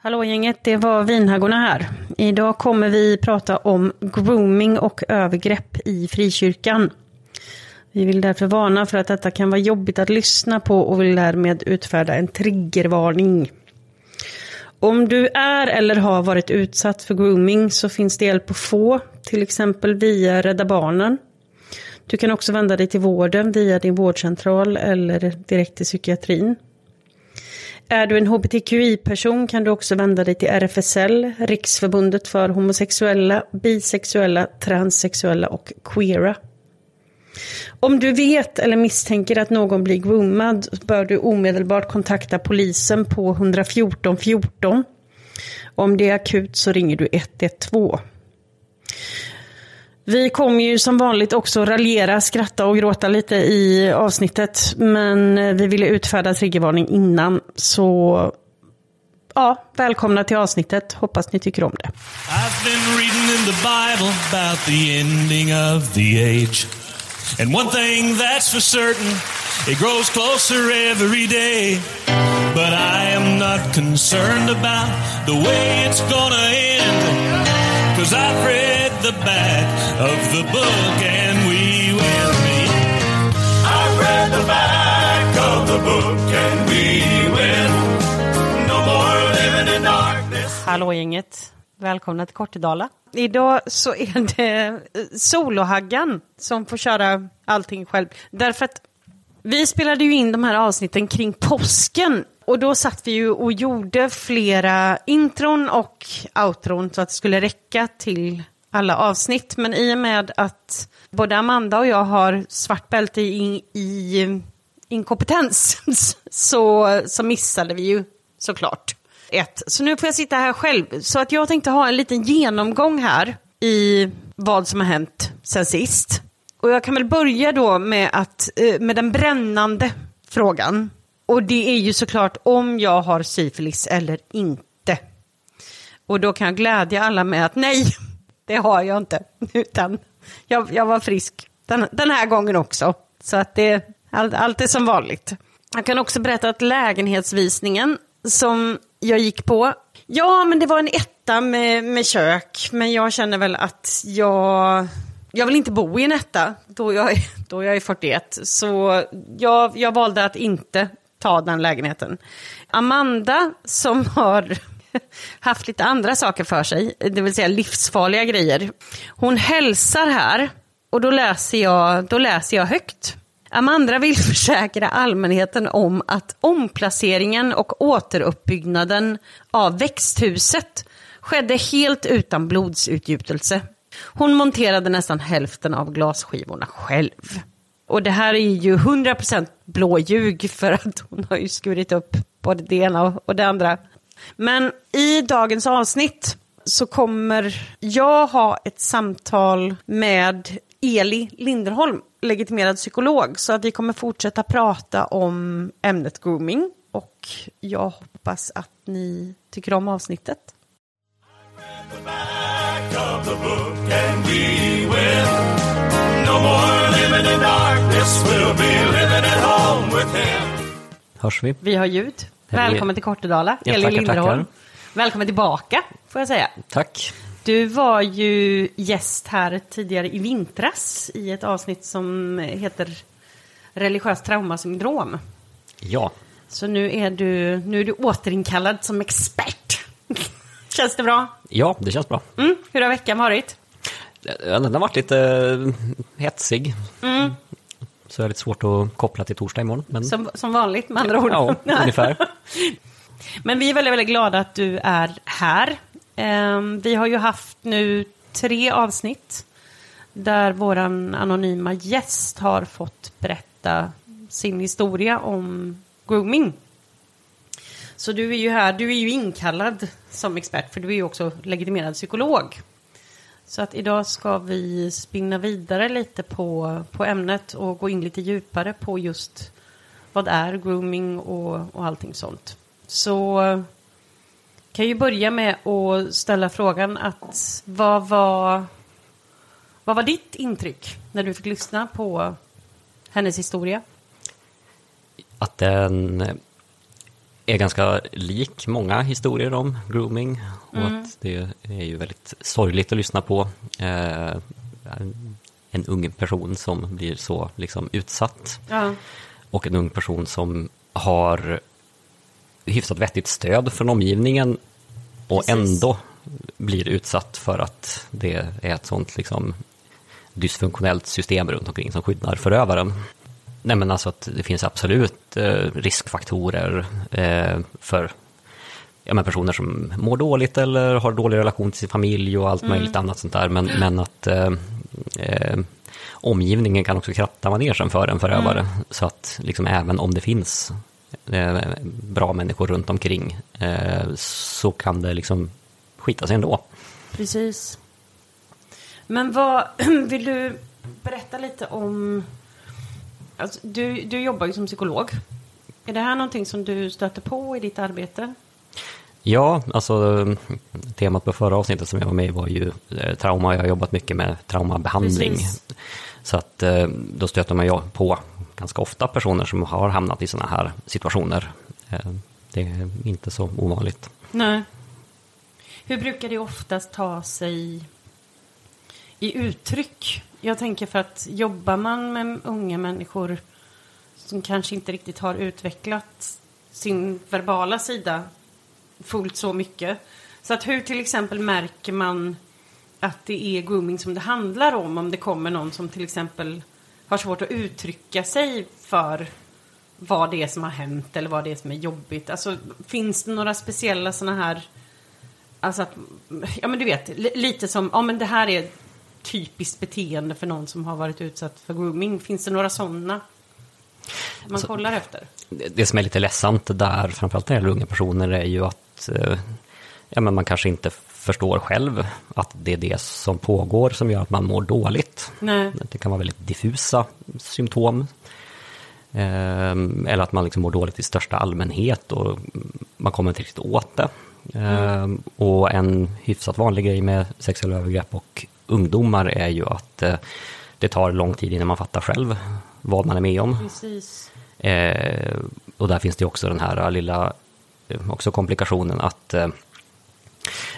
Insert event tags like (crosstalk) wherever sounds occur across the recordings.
Hallå gänget, det var Vinhaggorna här. Idag kommer vi prata om grooming och övergrepp i frikyrkan. Vi vill därför varna för att detta kan vara jobbigt att lyssna på och vill därmed utfärda en triggervarning. Om du är eller har varit utsatt för grooming så finns det hjälp att få, till exempel via Rädda Barnen. Du kan också vända dig till vården via din vårdcentral eller direkt till psykiatrin. Är du en hbtqi-person kan du också vända dig till RFSL, Riksförbundet för homosexuella, bisexuella, transsexuella och queera. Om du vet eller misstänker att någon blir groomad bör du omedelbart kontakta polisen på 114 14. Om det är akut så ringer du 112. Vi kommer ju som vanligt också raljera, skratta och gråta lite i avsnittet. Men eh, vi ville utfärda triggervarning innan. Så ja, välkomna till avsnittet. Hoppas ni tycker om det. I've been reading in the Bible about the ending of the age. And one thing that's for certain, it grows closer every day. But I am not concerned about the way it's gonna end. Cause I've read the back of the book and we will meet. I've read the back of the book and we will no more living in darkness. Hallå gänget. Välkomna till Kortedala. Idag så är det eh, Solohaggan som får köra allting själv. Därför att vi spelade ju in de här avsnitten kring påsken och då satt vi ju och gjorde flera intron och outron så att det skulle räcka till alla avsnitt. Men i och med att både Amanda och jag har svart bälte i, i inkompetens (laughs) så, så missade vi ju såklart ett. Så nu får jag sitta här själv. Så att jag tänkte ha en liten genomgång här i vad som har hänt sen sist. Och jag kan väl börja då med, att, eh, med den brännande frågan. Och det är ju såklart om jag har syfilis eller inte. Och då kan jag glädja alla med att nej, (laughs) det har jag inte. (laughs) Utan jag, jag var frisk den, den, här gången också. Så att det, allt, allt är som vanligt. Jag kan också berätta att lägenhetsvisningen som jag gick på, ja men det var en etta med, med kök. Men jag känner väl att jag, jag vill inte bo i en etta då jag, (laughs) då jag är 41. Så jag, jag valde att inte ta den lägenheten. Amanda som har (laughs) haft lite andra saker för sig, det vill säga livsfarliga grejer. Hon hälsar här och då läser jag, då läser jag högt. Amanda vill (laughs) försäkra allmänheten om att omplaceringen och återuppbyggnaden av växthuset skedde helt utan blodsutgjutelse. Hon monterade nästan hälften av glasskivorna själv. Och det här är ju 100% blåljug för att hon har ju skurit upp både det ena och det andra. Men i dagens avsnitt så kommer jag ha ett samtal med Eli Linderholm, legitimerad psykolog. Så att vi kommer fortsätta prata om ämnet grooming. Och jag hoppas att ni tycker om avsnittet. I read the back of the book and we will Hörs vi? Vi har ljud. Välkommen till Kortedala, Eli Linderholm. Välkommen tillbaka, får jag säga. Tack. Du var ju gäst här tidigare i vintras i ett avsnitt som heter Religiöst traumasyndrom. Ja. Så nu är du, nu är du återinkallad som expert. (laughs) känns det bra? Ja, det känns bra. Mm, hur har veckan varit? Den har varit lite eh, hetsig. Mm. Så det är lite svårt att koppla till torsdag imorgon. Men... Som, som vanligt med andra ord. Ja, ungefär. (laughs) Men vi är väldigt, väldigt glada att du är här. Ehm, vi har ju haft nu tre avsnitt där vår anonyma gäst har fått berätta sin historia om grooming. Så du är ju här, du är ju inkallad som expert för du är ju också legitimerad psykolog. Så att idag ska vi spinna vidare lite på, på ämnet och gå in lite djupare på just vad är grooming och, och allting sånt. Så kan ju börja med att ställa frågan att vad var, vad var ditt intryck när du fick lyssna på hennes historia? Att den är ganska lik många historier om grooming. Och att det är ju väldigt sorgligt att lyssna på. Eh, en ung person som blir så liksom utsatt. Ja. Och en ung person som har hyfsat vettigt stöd från omgivningen och Precis. ändå blir utsatt för att det är ett sånt liksom dysfunktionellt system runt omkring som skyddar förövaren. Nej men alltså att det finns absolut eh, riskfaktorer eh, för ja, men personer som mår dåligt eller har dålig relation till sin familj och allt möjligt annat sånt där. Men, men att eh, eh, omgivningen kan också kratta manegen för en förövare. Så att liksom, även om det finns eh, bra människor runt omkring eh, så kan det liksom skita sig ändå. Precis. Men vad, (clears throat) vill du berätta lite om... Alltså, du, du jobbar ju som psykolog. Är det här någonting som du stöter på i ditt arbete? Ja, alltså temat på förra avsnittet som jag var med i var ju eh, trauma. Jag har jobbat mycket med traumabehandling. Precis. Så att eh, då stöter man ju på ganska ofta personer som har hamnat i sådana här situationer. Eh, Det är inte så ovanligt. Nej. Hur brukar det oftast ta sig i uttryck? Jag tänker för att jobbar man med unga människor som kanske inte riktigt har utvecklat sin verbala sida fullt så mycket. Så att hur till exempel märker man att det är grooming som det handlar om om det kommer någon som till exempel har svårt att uttrycka sig för vad det är som har hänt eller vad det är som är jobbigt. Alltså, finns det några speciella sådana här... Alltså att, ja men du vet, lite som, ja men det här är typiskt beteende för någon som har varit utsatt för grooming. Finns det några sådana man kollar efter? Det det som är lite ledsamt där, framförallt när det gäller unga personer, är ju att eh, ja, men man kanske inte förstår själv att det är det som pågår som gör att man mår dåligt. Nej. Det kan vara väldigt diffusa symptom. Ehm, Eller att man liksom mår dåligt i största allmänhet och man kommer inte riktigt åt det. Ehm, Och en hyfsat vanlig grej med sexuella övergrepp och ungdomar är ju att eh, det tar lång tid innan man fattar själv vad man är med om. Precis. Eh, och där finns det också den här lilla eh, också komplikationen att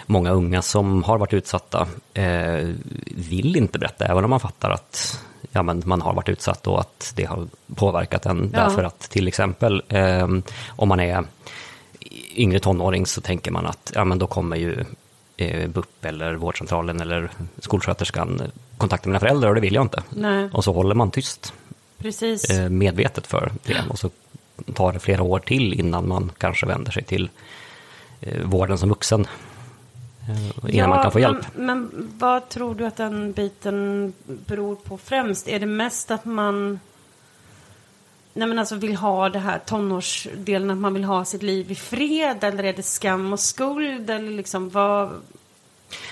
många unga som har varit utsatta vill inte berätta, även om man fattar att ja, men man har varit utsatt och att det har påverkat en. Ja. Därför att till exempel om man är yngre tonåring så tänker man att ja, men då kommer ju eh, BUP eller vårdcentralen eller skolsköterskan kontakta mina föräldrar och det vill jag inte. Nej, Och så håller man tyst precis. eh, medvetet för det. Och så tar det flera år till innan man kanske vänder sig till eh, vården som vuxen. Eh, innan man kan få hjälp. Men, men vad tror du att den biten beror på främst? Är det mest att man Nej men alltså vill ha det här tonårsdelen att man vill ha sitt liv i fred eller är det skam och skuld eller liksom vad?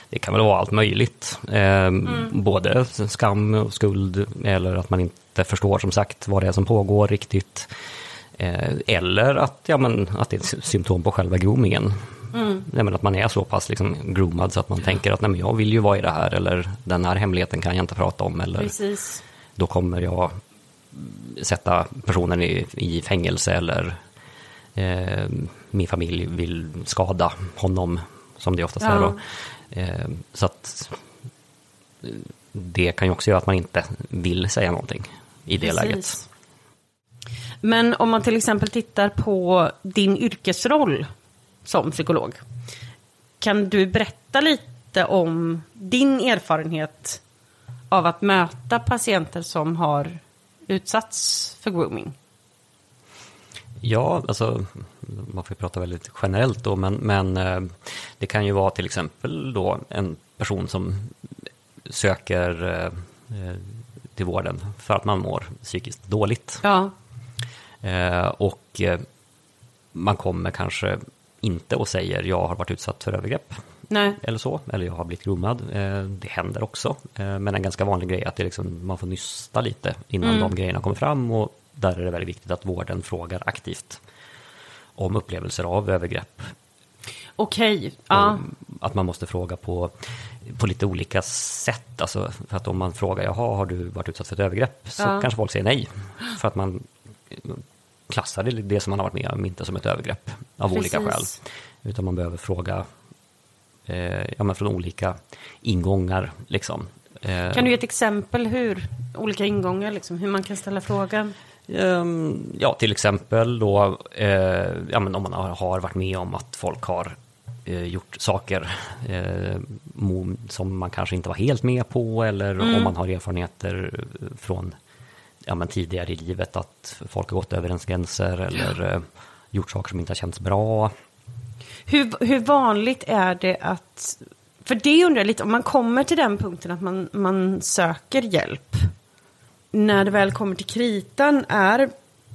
Det kan väl vara allt möjligt. Eh, Både skam och skuld eller att man inte förstår som sagt vad det är som pågår riktigt. Eh, eller att, ja, men, att det är ett symptom på själva groomingen. Nej, men att man är så pass liksom groomad så att man tänker att nej, men jag vill ju vara i det här eller den här hemligheten kan jag inte prata om eller Precis. då kommer jag sätta personen i, i fängelse eller eh, min familj vill skada honom, som det oftast Ja. är då. Eh, så att det kan ju också göra att man inte vill säga någonting i det läget. Precis. Men om man till exempel tittar på din yrkesroll som psykolog. Kan du berätta lite om din erfarenhet av att möta patienter som har utsatts för grooming? Ja, alltså man får prata väldigt generellt då, men, men eh, det kan ju vara till exempel då en person som söker eh, eh, till vården för att man mår psykiskt dåligt. Ja, och man kommer kanske inte och säger jag har varit utsatt för övergrepp nej, eller så, eller jag har blivit groomad. Eh, det händer också, eh, men en ganska vanlig grej är att det liksom, man får nysta lite innan de grejerna kommer fram och där är det väldigt viktigt att vården frågar aktivt om upplevelser av övergrepp. okej. Ja, Och Att man måste fråga på, på lite olika sätt. Alltså, för att om man frågar, jaha, har du varit utsatt för ett övergrepp? Så Ja. kanske folk säger nej. För att man klassar det, det som man har varit med om inte som ett övergrepp. av Precis. olika skäl. Utan man behöver fråga eh, ja, men från olika ingångar. Liksom. Eh, Kan du ge ett exempel hur, olika ingångar, liksom, hur man kan ställa frågan? Ehm, Ja, till exempel då, eh, ja, men om man har, varit med om att folk har eh, gjort saker eh, som man kanske inte var helt med på eller om man har erfarenheter från ja, men tidigare i livet att folk har gått över ens gränser eller eh, gjort saker som inte har känts bra. Hur, hur vanligt är det att... För det undrar jag lite, om man kommer till den punkten att man, man söker hjälp. När det väl kommer till kritan, är,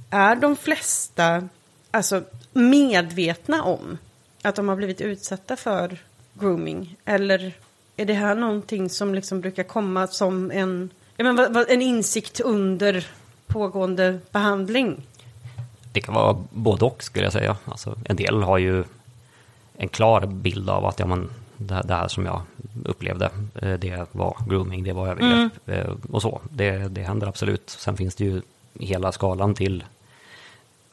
är de flesta alltså, medvetna om att de har blivit utsatta för grooming? Eller är det här någonting som liksom brukar komma som en, ja, en insikt under pågående behandling? Det kan vara både och skulle jag säga. Alltså, en del har ju en klar bild av att ja, men, det, här- det här som jag upplevde, eh, det var grooming, det var övergrepp eh, och så. Det, det händer absolut. Sen finns det ju hela skalan till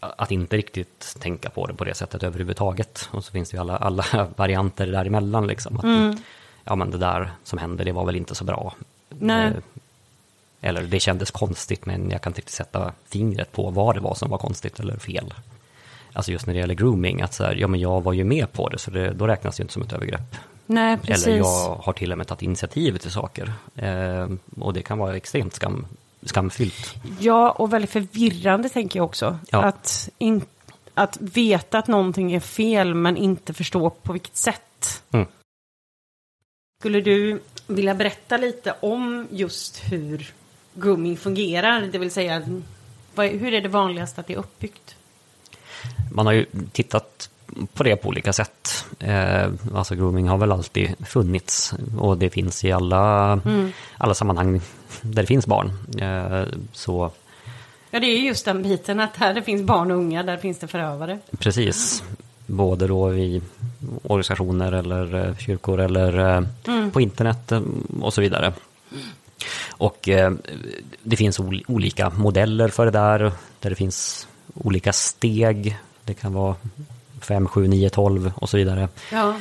att inte riktigt tänka på det på det sättet överhuvudtaget. Och så finns det ju alla, alla (laughs) varianter däremellan. Liksom, att, Ja, men det där som hände, det var väl inte så bra. Nej. Eh, Eller det kändes konstigt, men jag kan inte riktigt sätta fingret på vad det var som var konstigt eller fel. Alltså just när det gäller grooming, att så här, ja men jag var ju med på det, så det, då räknas det ju inte som ett övergrepp. Nej, precis. Eller jag har till och med tagit initiativ till saker. Eh, och det kan vara extremt skam, skamfyllt. Ja, och väldigt förvirrande tänker jag också. Ja. Att, in, att veta att någonting är fel men inte förstå på vilket sätt. Mm. Skulle du vilja berätta lite om just hur grooming fungerar? Det vill säga, hur är det vanligast att det är uppbyggt? Man har ju tittat på det på olika sätt. Eh, alltså grooming har väl alltid funnits och det finns i alla, alla sammanhang där det finns barn. Eh, så Ja, det är ju just den biten att här det finns barn och unga, där finns det förövare. Precis. Både då i organisationer eller eh, kyrkor eller eh, på internet eh, och så vidare. Och eh, det finns ol- olika modeller för det där, där det finns olika steg. Det kan vara 5, 7, 9, 12 och så vidare. Ja,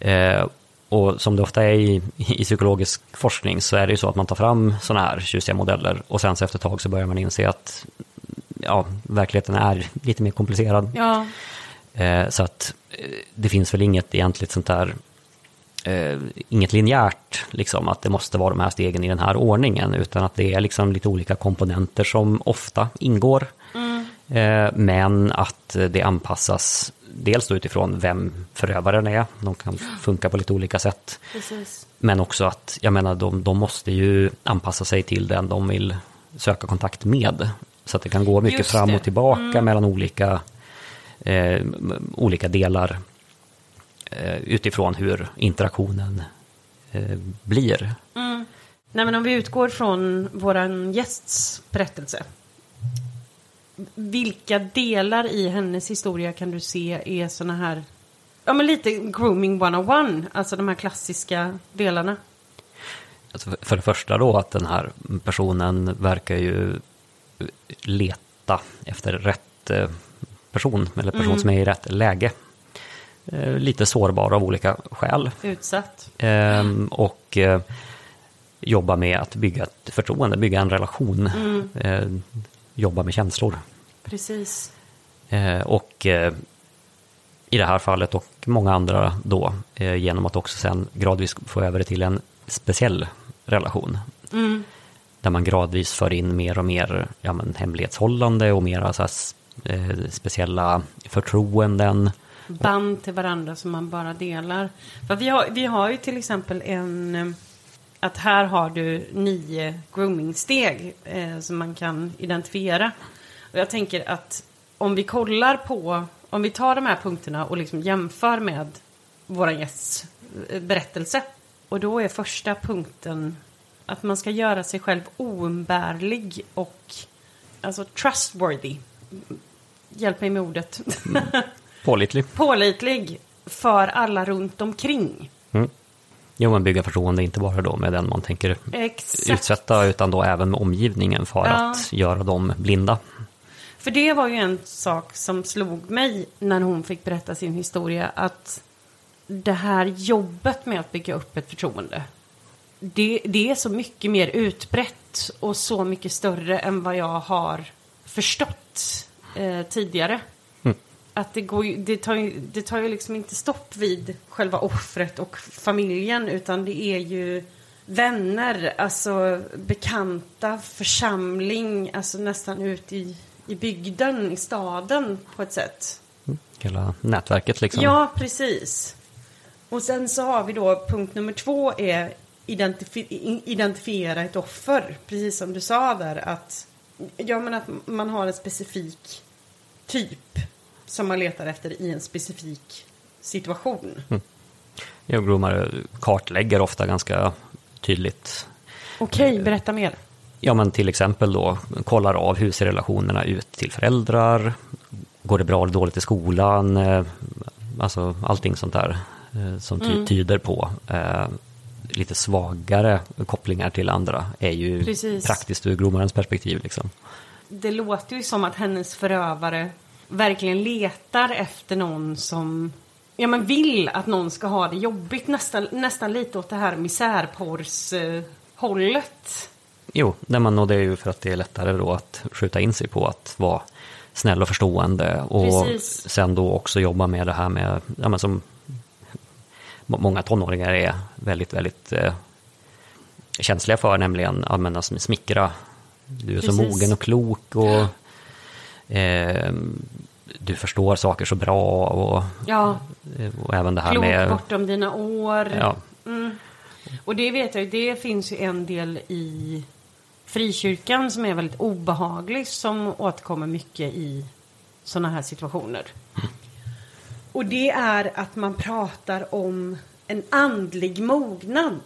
Eh, och som det ofta är i, i psykologisk forskning så är det ju så att man tar fram sådana här tjusiga modeller och sen så efter ett tag så börjar man inse att ja, verkligheten är lite mer komplicerad. ja, Eh, så att eh, det finns väl inget egentligt sånt där, eh, inget linjärt, liksom att det måste vara de här stegen i den här ordningen, utan att det är liksom lite olika komponenter som ofta ingår. Eh, men att det anpassas dels då utifrån vem förövaren är, de kan funka på lite olika sätt. precis. Men också att, jag menar, de, de måste ju anpassa sig till den de vill söka kontakt med. Så att det kan gå mycket Just fram det. och tillbaka mellan olika, eh, olika delar eh, utifrån hur interaktionen eh, blir. Nej, men om vi utgår från våran gästs berättelse. Vilka delar i hennes historia kan du se är såna här, ja men lite grooming 101, alltså de här klassiska delarna. Alltså för- det första då att den här personen verkar ju leta efter rätt eh, person, eller person som är i rätt läge. Eh, Lite sårbar av olika skäl. Utsatt. Ehm, och eh, jobba med att bygga ett förtroende, bygga en relation. Eh, jobba med känslor. Precis. Eh, och eh, i det här fallet och många andra då, eh, genom att också sen gradvis få över det till en speciell relation. Där man gradvis för in mer och mer ja, men, hemlighetshållande och mera så här, speciella förtroenden. Band till varandra som man bara delar. För vi har, vi har ju till exempel en, att här har du nio groomingsteg eh, som man kan identifiera. Och jag tänker att om vi kollar på, om vi tar de här punkterna och liksom jämför med våra gästs eh, berättelse. Och då är första punkten att man ska göra sig själv oumbärlig och alltså trustworthy. Hjälp mig med ordet. Pålitlig. (laughs) Pålitlig för alla runt omkring. Jo, men bygga förtroende inte bara då med den man tänker Exakt. utsätta utan då även med omgivningen för Ja. att göra dem blinda. För det var ju en sak som slog mig när hon fick berätta sin historia. Att det här jobbet med att bygga upp ett förtroende. Det, det är så mycket mer utbrett och så mycket större än vad jag har förstått eh, tidigare. Att det, går, det, tar ju, det tar ju liksom inte stopp vid själva offret och familjen utan det är ju vänner, alltså bekanta, församling, alltså nästan ut i, i bygden, i staden på ett sätt. Hela nätverket liksom. Ja, precis. Och sen så har vi då punkt nummer två är identifi- identifiera ett offer. Precis som du sa där att, ja, men att man har en specifik typ som man letar efter i en specifik situation. Ja, groomare kartlägger ofta ganska tydligt. Okej, berätta mer. Ja, men till exempel då kollar av hur ser relationerna ut till föräldrar. Går det bra eller dåligt i skolan? Eh, Alltså allting sånt där eh, som ty- tyder på eh, lite svagare kopplingar till andra är ju Precis. praktiskt ur groomarens perspektiv. Liksom. Det låter ju som att hennes förövare verkligen letar efter någon som ja, men vill att någon ska ha det jobbigt. Nästan, nästan lite åt det här misärporrs-hållet. Jo, nej, men, och det är ju för att det är lättare då att skjuta in sig på att vara snäll och förstående och Precis. sen då också jobba med det här med, ja, men som må- många tonåringar är väldigt, väldigt eh, känsliga för, nämligen använda som smickra. Du är så Precis. mogen och klok och eh, du förstår saker så bra och, Ja, och även det här klok med... bortom dina år. Ja, Och det vet jag det finns ju en del i frikyrkan som är väldigt obehaglig som återkommer mycket i sådana här situationer. Och det är att man pratar om en andlig mognad.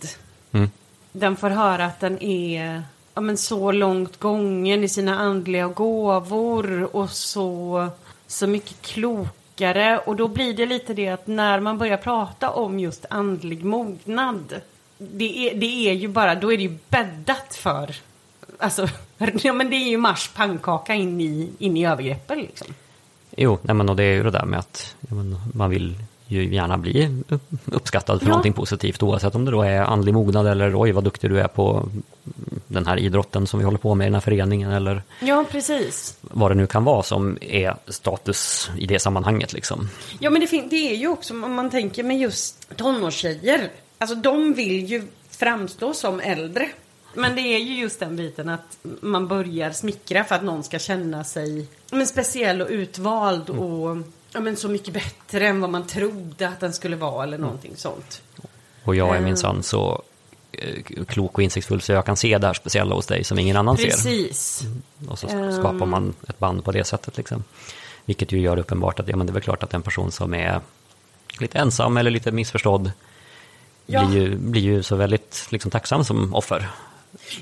Mm. Den får höra att den är ja, men så långt gången i sina andliga gåvor och så, så mycket klokare. Och då blir det lite det att när man börjar prata om just andlig mognad. Det är, det är ju bara, då är det ju bäddat för Alltså, (laughs) ja men det är ju mars pannkaka in i, in i övergreppen liksom. Jo, nej men och det är ju det där med att ja, men, man vill ju gärna bli upp- uppskattad för Ja. någonting positivt oavsett om det då är andlig mognad eller oj vad duktig du är på den här idrotten som vi håller på med i den här föreningen eller Ja, precis. vad det nu kan vara som är status i det sammanhanget liksom. Ja, men det, det är ju också om man tänker med just tonårstjejer. Alltså de vill ju framstå som äldre. Men det är ju just den biten att man börjar smickra för att någon ska känna sig men, speciell och utvald och ja, men, så mycket bättre än vad man trodde att den skulle vara eller någonting sånt. Och jag är Eh. minsann så eh, klok och insiktsfull så jag kan se det här speciella hos dig som ingen annan ser. Precis. Och så Ehm. skapar man ett band på det sättet. Liksom. Vilket ju gör det uppenbart att ja, men det är väl klart att en person som är lite ensam eller lite missförstådd Ja. blir, ju, blir ju så väldigt liksom, tacksam som offer.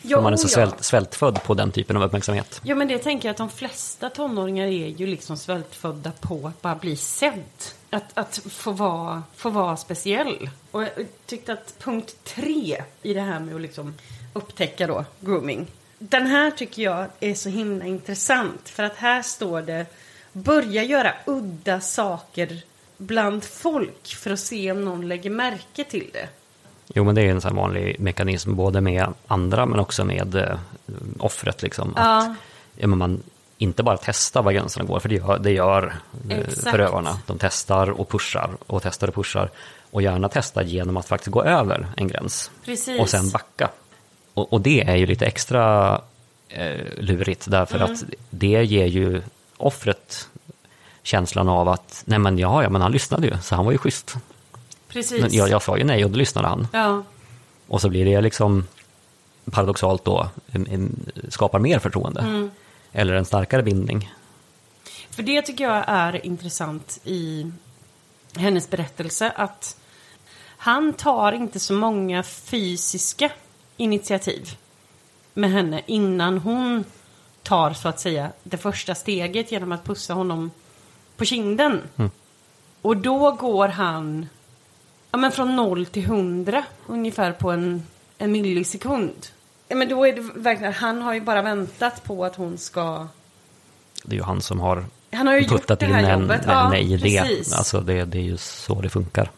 Ja, man är så ja. svält, svältfödd på den typen av uppmärksamhet. Ja men det tänker jag att de flesta tonåringar är ju liksom svältfödda på att bara bli sedd. Att, att få, vara, få vara speciell. Och jag tyckte att punkt tre i det här med att liksom upptäcka då grooming. Den här tycker jag är så himla intressant. För att här står det börja göra udda saker bland folk för att se om någon lägger märke till det. Jo, men det är en sån vanlig mekanism både med andra men också med eh, offret. Liksom. Ja. Att, ja, men man inte bara testar var gränserna går, för det gör, det gör eh, Exakt. förövarna. De testar och pushar och testar och pushar. Och gärna testar genom att faktiskt gå över en gräns. Precis. Och sen backa. Och, och det är ju lite extra eh, lurigt därför Mm. att det ger ju offret känslan av att nej men ja, ja men han lyssnade ju så han var ju schysst. Precis. Men jag, jag sa ju nej och då lyssnade han. Ja. Och så blir det liksom paradoxalt då skapar mer förtroende. Mm. Eller en starkare bindning. För det tycker jag är intressant i hennes berättelse att han tar inte så många fysiska initiativ med henne innan hon tar så att säga det första steget genom att pussa honom på kinden. Och då går han ja, men från noll till hundra ungefär på en, en millisekund. Ja, men då är det verkligen, han har ju bara väntat på att hon ska det är ju han som har, Han har ju gjort puttat det in här en, jobbet. en Ja, i det. precis. Alltså det, det är ju så det funkar.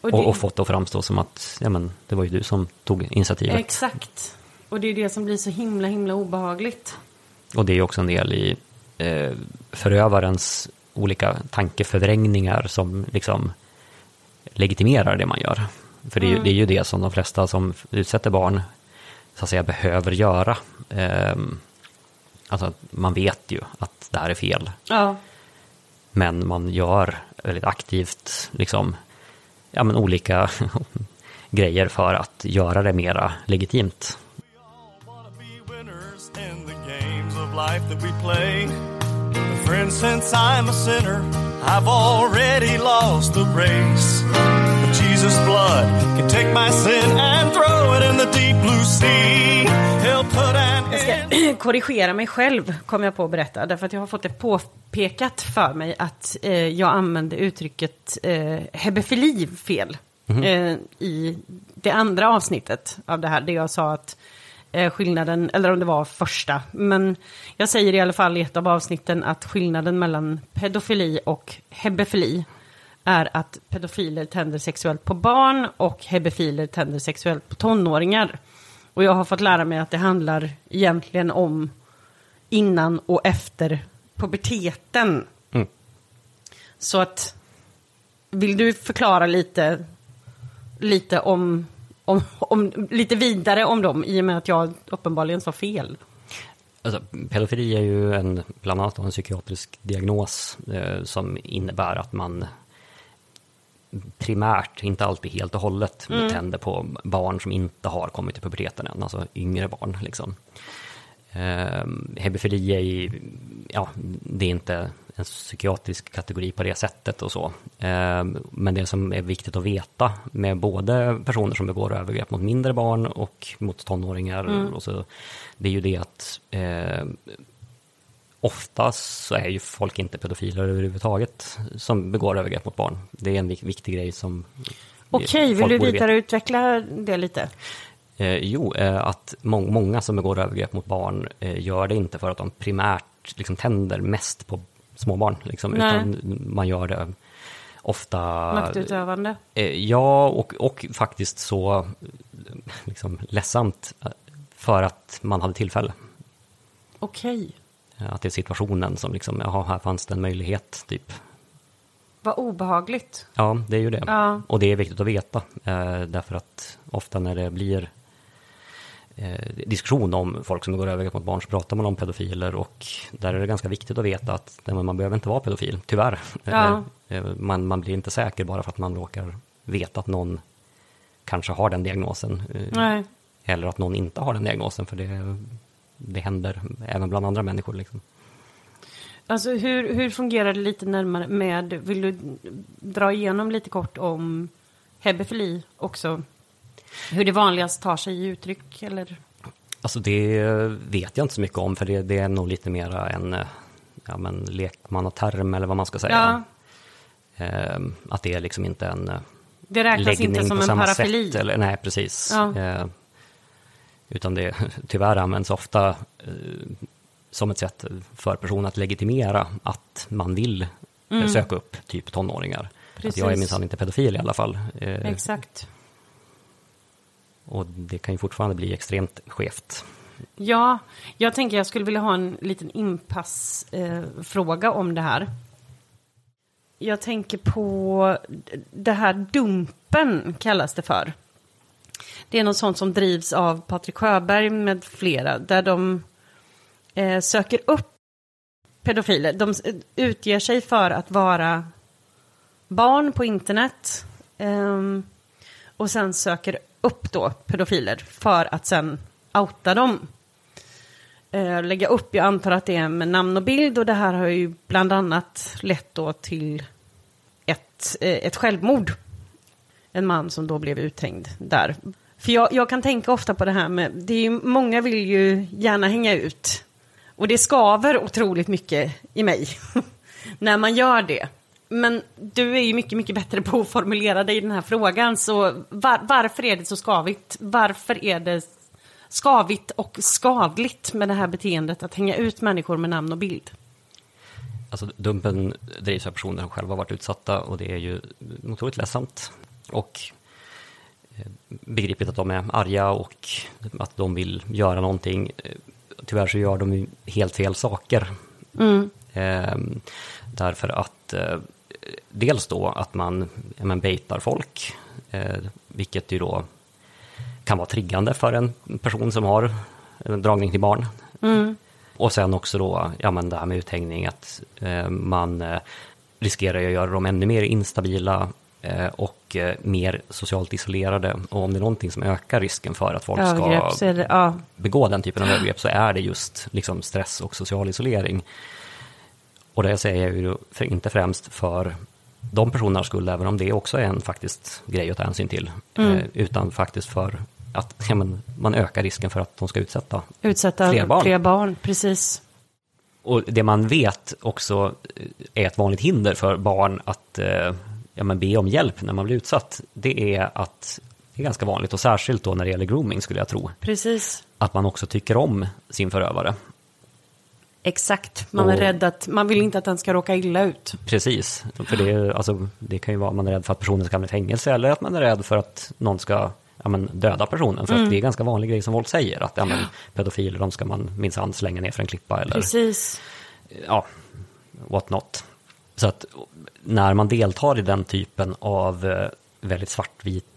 Och det- Och, och fått det att framstå som att ja, men, det var ju du som tog initiativet. Exakt. Och det är det som blir så himla, himla obehagligt. Och det är ju också en del i eh, förövarens olika tankeförvrängningar som liksom legitimerar det man gör. För det är, ju, det är ju det som de flesta som utsätter barn så att säga behöver göra. Ehm, alltså man vet ju att det här är fel. Ja. Men man gör väldigt aktivt liksom, ja, men olika (laughs) grejer för att göra det mera legitimt. wanna be winners in the games of life that we play. But friend, since I'm a sinner, I've already lost the race. But Jesus' blood can take my sin and throw it in the deep blue sea. He'll put an Jag ska (clears throat) korrigera mig själv, kom jag på att berätta. Därför att jag har fått det påpekat för mig att eh, jag använde uttrycket eh, hebefili fel. Eh, I det andra avsnittet av det här, där jag sa att skillnaden, eller om det var första, men jag säger i alla fall i ett av avsnitten att skillnaden mellan pedofili och hebefili är att pedofiler tänder sexuellt på barn och hebefiler tänder sexuellt på tonåringar. Och jag har fått lära mig att det handlar egentligen om innan och efter puberteten. Mm. Så att, vill du förklara lite, lite om, om, om, lite vidare om dem i och med att jag uppenbarligen sa fel? Alltså, pedofili är ju en, bland annat en psykiatrisk diagnos eh, som innebär att man primärt, inte alltid helt och hållet, tänder på barn som inte har kommit till puberteten än, alltså yngre barn. Liksom. Eh, hebefili är ja, det är inte en psykiatrisk kategori på det sättet och så. Eh, men det som är viktigt att veta med både personer som begår övergrepp mot mindre barn och mot tonåringar, och så, det är ju det att eh, oftast så är ju folk inte pedofiler överhuvudtaget som begår övergrepp mot barn. Det är en vik- viktig grej som Okej, vill du vidareutveckla det lite? Eh, jo, eh, att må- många som begår övergrepp mot barn eh, gör det inte för att de primärt liksom, tänder mest på småbarn, liksom, Nej. utan man gör det ofta... Maktutövande? Eh, ja, och, och faktiskt så liksom, ledsamt eh, för att man hade tillfälle. Okej. Eh, Att det är situationen som liksom, jaha, här fanns det en möjlighet, typ. Vad obehagligt. Ja, det är ju det. Ja. Och det är viktigt att veta, därför att ofta när det blir diskussion om folk som begår övergrepp mot barn så pratar man om pedofiler och där är det ganska viktigt att veta att man behöver inte vara pedofil, tyvärr. (laughs) Ja. Eh, eh, man, man blir inte säker bara för att man råkar veta att någon kanske har den diagnosen. eh, Nej. Eller att någon inte har den diagnosen, för det, det händer även bland andra människor. Liksom. Alltså hur, hur fungerar det lite närmare med, vill du dra igenom lite kort om hebefili också? Hur det vanligast tar sig i uttryck eller? Alltså det vet jag inte så mycket om, för det, det är nog lite mera en eh, ja, men lekmannaterm eller vad man ska säga. Eh, att det är liksom inte en eh, Det räknas inte som en parafili. sätt. Eller, nej, precis. Ja. Eh, utan det (laughs) tyvärr används ofta eh, som ett sätt för personer att legitimera att man vill eh, söka upp typ tonåringar. Att jag är Mm. Minsann inte pedofil i alla fall. Eh, Exakt och det kan ju fortfarande bli extremt skevt. Ja, jag tänker jag skulle vilja ha en liten inpassfråga eh, om det här. Jag tänker på det här dumpen kallas det för. Det är något sånt som drivs av Patrik Sjöberg med flera, där de eh, söker upp pedofiler. De utger sig för att vara barn på internet eh, och sen söker upp då pedofiler för att sen outa dem. Eh, lägga upp, jag antar att det är med namn och bild och det här har ju bland annat lett då till ett, eh, ett självmord. En man som då blev uthängd där. För jag, jag kan tänka ofta på det här med, det är ju, många vill ju gärna hänga ut. Och det skaver otroligt mycket i mig (laughs) när man gör det. Men du är ju mycket, mycket bättre på att formulera dig i den här frågan. Så var, varför är det så skavigt? Varför är det skavigt och skadligt med det här beteendet att hänga ut människor med namn och bild? Alltså dumpen drivs av personer som själva varit utsatta och det är ju otroligt ledsamt. Och eh, begripligt att de är arga och att de vill göra någonting. Tyvärr så gör de ju helt fel saker. Mm. Eh, därför att eh, dels då att man ja, men baitar folk, eh, vilket ju då kan vara triggande för en person som har en dragning till barn. Mm. Och sen också då, ja men det här med uthängning, att eh, man eh, riskerar att göra dem ännu mer instabila eh, och eh, mer socialt isolerade. Och om det är någonting som ökar risken för att folk Övergrepp, ska det, ja. begå den typen av övergrepp så är det just liksom stress och social isolering. Och det säger jag ju inte främst för de personernas skull, även om det också är en faktiskt grej att ta hänsyn till, Mm. eh, utan faktiskt för att (laughs) ja, men, man ökar risken för att de ska utsätta. Utsätta Fler barn. Fler barn, precis. Och det man vet också eh, är ett vanligt hinder för barn att eh, ja, men be om hjälp när man blir utsatt, det är att det är ganska vanligt och särskilt då när det gäller grooming skulle jag tro, Precis. att man också tycker om sin förövare. Exakt. Man är Och- rädd att, man vill inte att den ska råka illa ut. Precis, för det, alltså, det kan ju vara att man är rädd för att personen ska hamna i fängelse eller att man är rädd för att någon ska ja, men, döda personen. För att det är ganska vanlig grej som folk säger, att ja, men, pedofiler de ska man minsann slänga ner för en klippa eller Precis. ja, what not. Så att när man deltar i den typen av eh, väldigt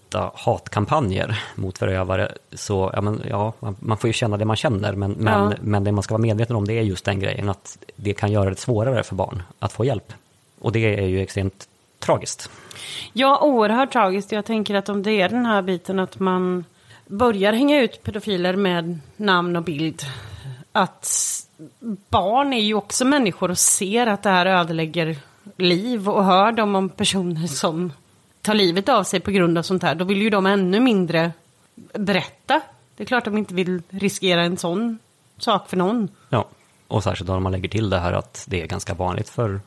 svartvita hatkampanjer mot förövare så, ja, men, ja, man, får ju känna det man känner, men, men, Ja. men det man ska vara medveten om det är just den grejen att det kan göra det svårare för barn att få hjälp. Och det är ju extremt tragiskt. Ja, oerhört tragiskt. Jag tänker att om det är den här biten att man börjar hänga ut pedofiler med namn och bild. Att barn är ju också människor och ser att det här ödelägger liv och hör de om personer som tar livet av sig på grund av sånt här. Då vill ju de ännu mindre berätta. Det är klart de inte vill riskera en sån sak för någon. Ja, och särskilt om man lägger till det här att det är ganska vanligt för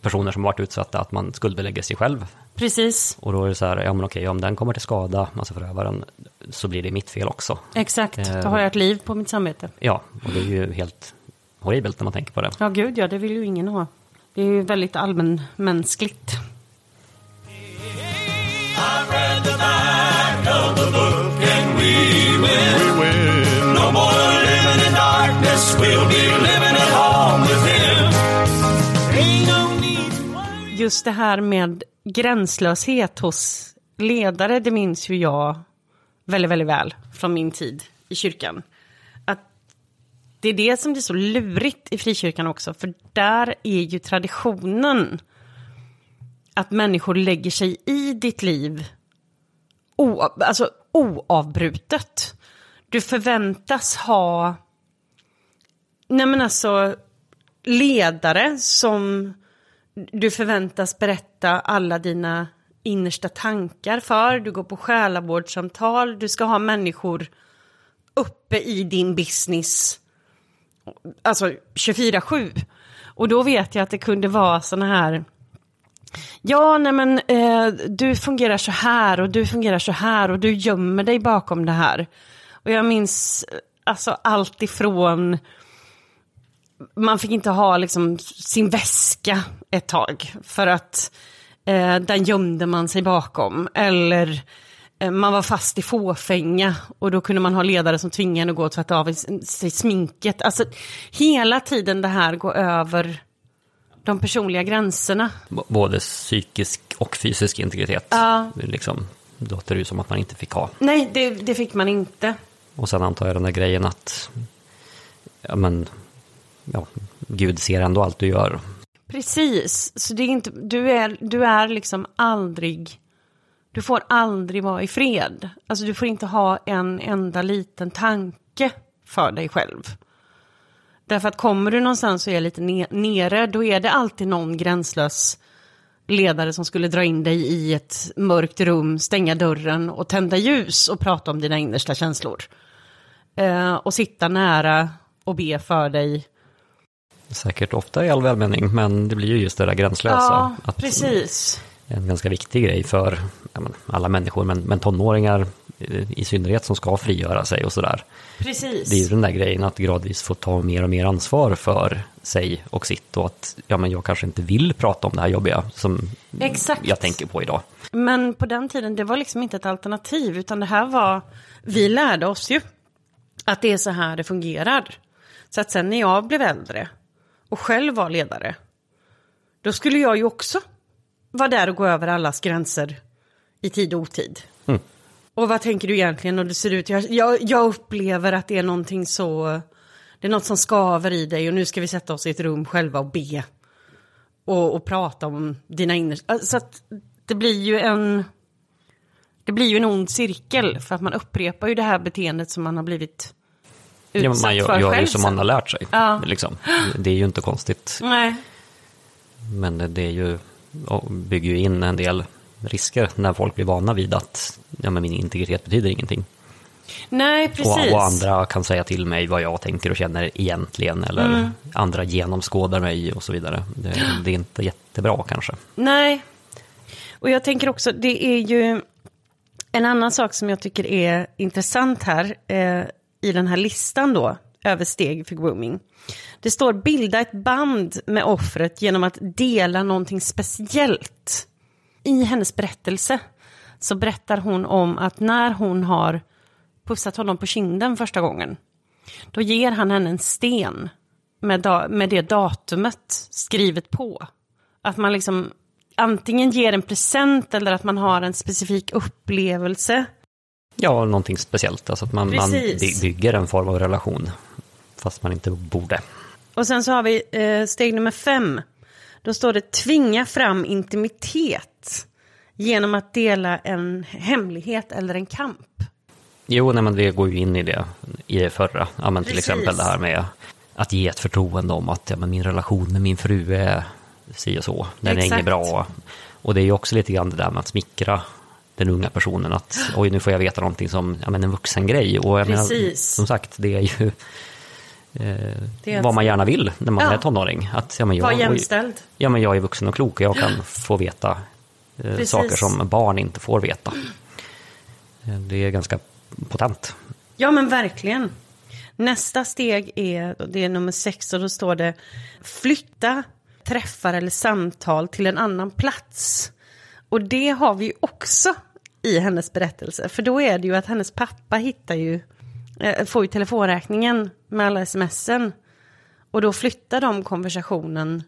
personer som varit utsatta att man skuldbelägger sig själv Precis, Och då är det så här, ja men okej, om den kommer till skada, alltså förövaren, så blir det mitt fel också. exakt. Eh. Då har jag ett liv på mitt samvete. Ja, och det är ju helt horribelt när man tänker på det. Ja, gud ja, det vill ju ingen ha. Det är ju väldigt allmänmänskligt. I've read the back of the book and we will. We will. No more living in darkness. We'll be living at home with him. Just det här med gränslöshet hos ledare, det minns ju jag väldigt, väldigt väl från min tid i kyrkan. Att det är det som blir så lurigt i frikyrkan också, för där är ju traditionen att människor lägger sig i ditt liv o, alltså oavbrutet. Du förväntas ha, nej men alltså, ledare som du förväntas berätta alla dina innersta tankar för. Du går på själavårdssamtal, du ska ha människor uppe i din business. Alltså 24-7. Och då vet jag att det kunde vara såna här Ja, nej men eh, du fungerar så här och du fungerar så här och du gömmer dig bakom det här. Och jag minns eh, alltså allt ifrån man fick inte ha liksom sin väska ett tag för att eh, den gömde man sig bakom. Eller eh, man var fast i fåfänga och då kunde man ha ledare som tvingade en att gå och tvätta av sig sminket. Alltså hela tiden det här går över de personliga gränserna. B- Både psykisk och fysisk integritet. Ja. Liksom, det låter ju som att man inte fick ha. Nej, det, det fick man inte. Och sen antar jag den där grejen att, ja men, ja, Gud ser ändå allt du gör. Precis, så det är inte, du, är, du är liksom aldrig, du får aldrig vara i fred. Alltså du får inte ha en enda liten tanke för dig själv. Därför att kommer du någonstans och är lite ne- nere, då är det alltid någon gränslös ledare som skulle dra in dig i ett mörkt rum, stänga dörren och tända ljus och prata om dina innersta känslor. Eh, och sitta nära och be för dig. Säkert ofta i all välmening, men det blir ju just det där gränslösa. Ja, att precis. En ganska viktig grej för alla människor, men, men tonåringar i synnerhet som ska frigöra sig och sådär. Precis. Det är ju den där grejen att gradvis få ta mer och mer ansvar för sig och sitt och att ja, men jag kanske inte vill prata om det här jobbiga som Exakt. jag tänker på idag. Men på den tiden, det var liksom inte ett alternativ, utan det här var, vi lärde oss ju att det är så här det fungerar. Så att sen när jag blev äldre och själv var ledare, då skulle jag ju också vara där och gå över allas gränser i tid och otid. Mm. Och vad tänker du egentligen när det ser ut? Jag, jag, jag upplever att det är någonting så, det är något som skaver i dig och nu ska vi sätta oss i ett rum själva och be. Och, och prata om dina innersta, så att det blir ju en, det blir ju en ond cirkel för att man upprepar ju det här beteendet som man har blivit Ja, utsatt man gör, för gör ju som man har lärt sig. Ja. Liksom. Det är ju inte konstigt. Nej, Men det är ju, bygger ju in en del risker när folk blir vana vid att ja, men min integritet betyder ingenting. nej precis. Och, och andra kan säga till mig vad jag tänker och känner egentligen. Eller Mm. andra genomskådar mig och så vidare. Det, det är inte jättebra kanske. Nej. Och jag tänker också, det är ju en annan sak som jag tycker är intressant här eh, i den här listan då, över steg för grooming. Det står bilda ett band med offret genom att dela någonting speciellt. I hennes berättelse så berättar hon om att när hon har pussat honom på kinden första gången, då ger han henne en sten med, med det datumet skrivet på. Att man liksom antingen ger en present eller att man har en specifik upplevelse. Ja, någonting speciellt. Alltså att man, man bygger en form av relation. Fast man inte borde. Och sen så har vi eh, steg nummer fem. Då står det tvinga fram intimitet genom att dela en hemlighet eller en kamp. Jo, nej, men det går ju in i det, i det förra. Ja, men till Precis. exempel det här med att ge ett förtroende om att ja, men min relation med min fru är si och så. Den är Exakt. inget bra. Och det är ju också lite grann det där med att smickra den unga personen. Att oj, nu får jag veta någonting som ja, men en vuxen grej. Och jag menar, Precis. som sagt, det är ju eh, vad att- man gärna vill när man Ja. är tonåring. Att, ja, men jag, Var jämställd. Ja, men jag är vuxen och klok och jag kan få veta eh, saker som barn inte får veta. Eh, Det är ganska potent. Ja men verkligen. Nästa steg är, det är nummer sex och då står det flytta träffar eller samtal till en annan plats. Och det har vi också i hennes berättelse. För då är det ju att hennes pappa hittar ju, eh, får ju telefonräkningen med alla smsen. Och då flyttar de konversationen,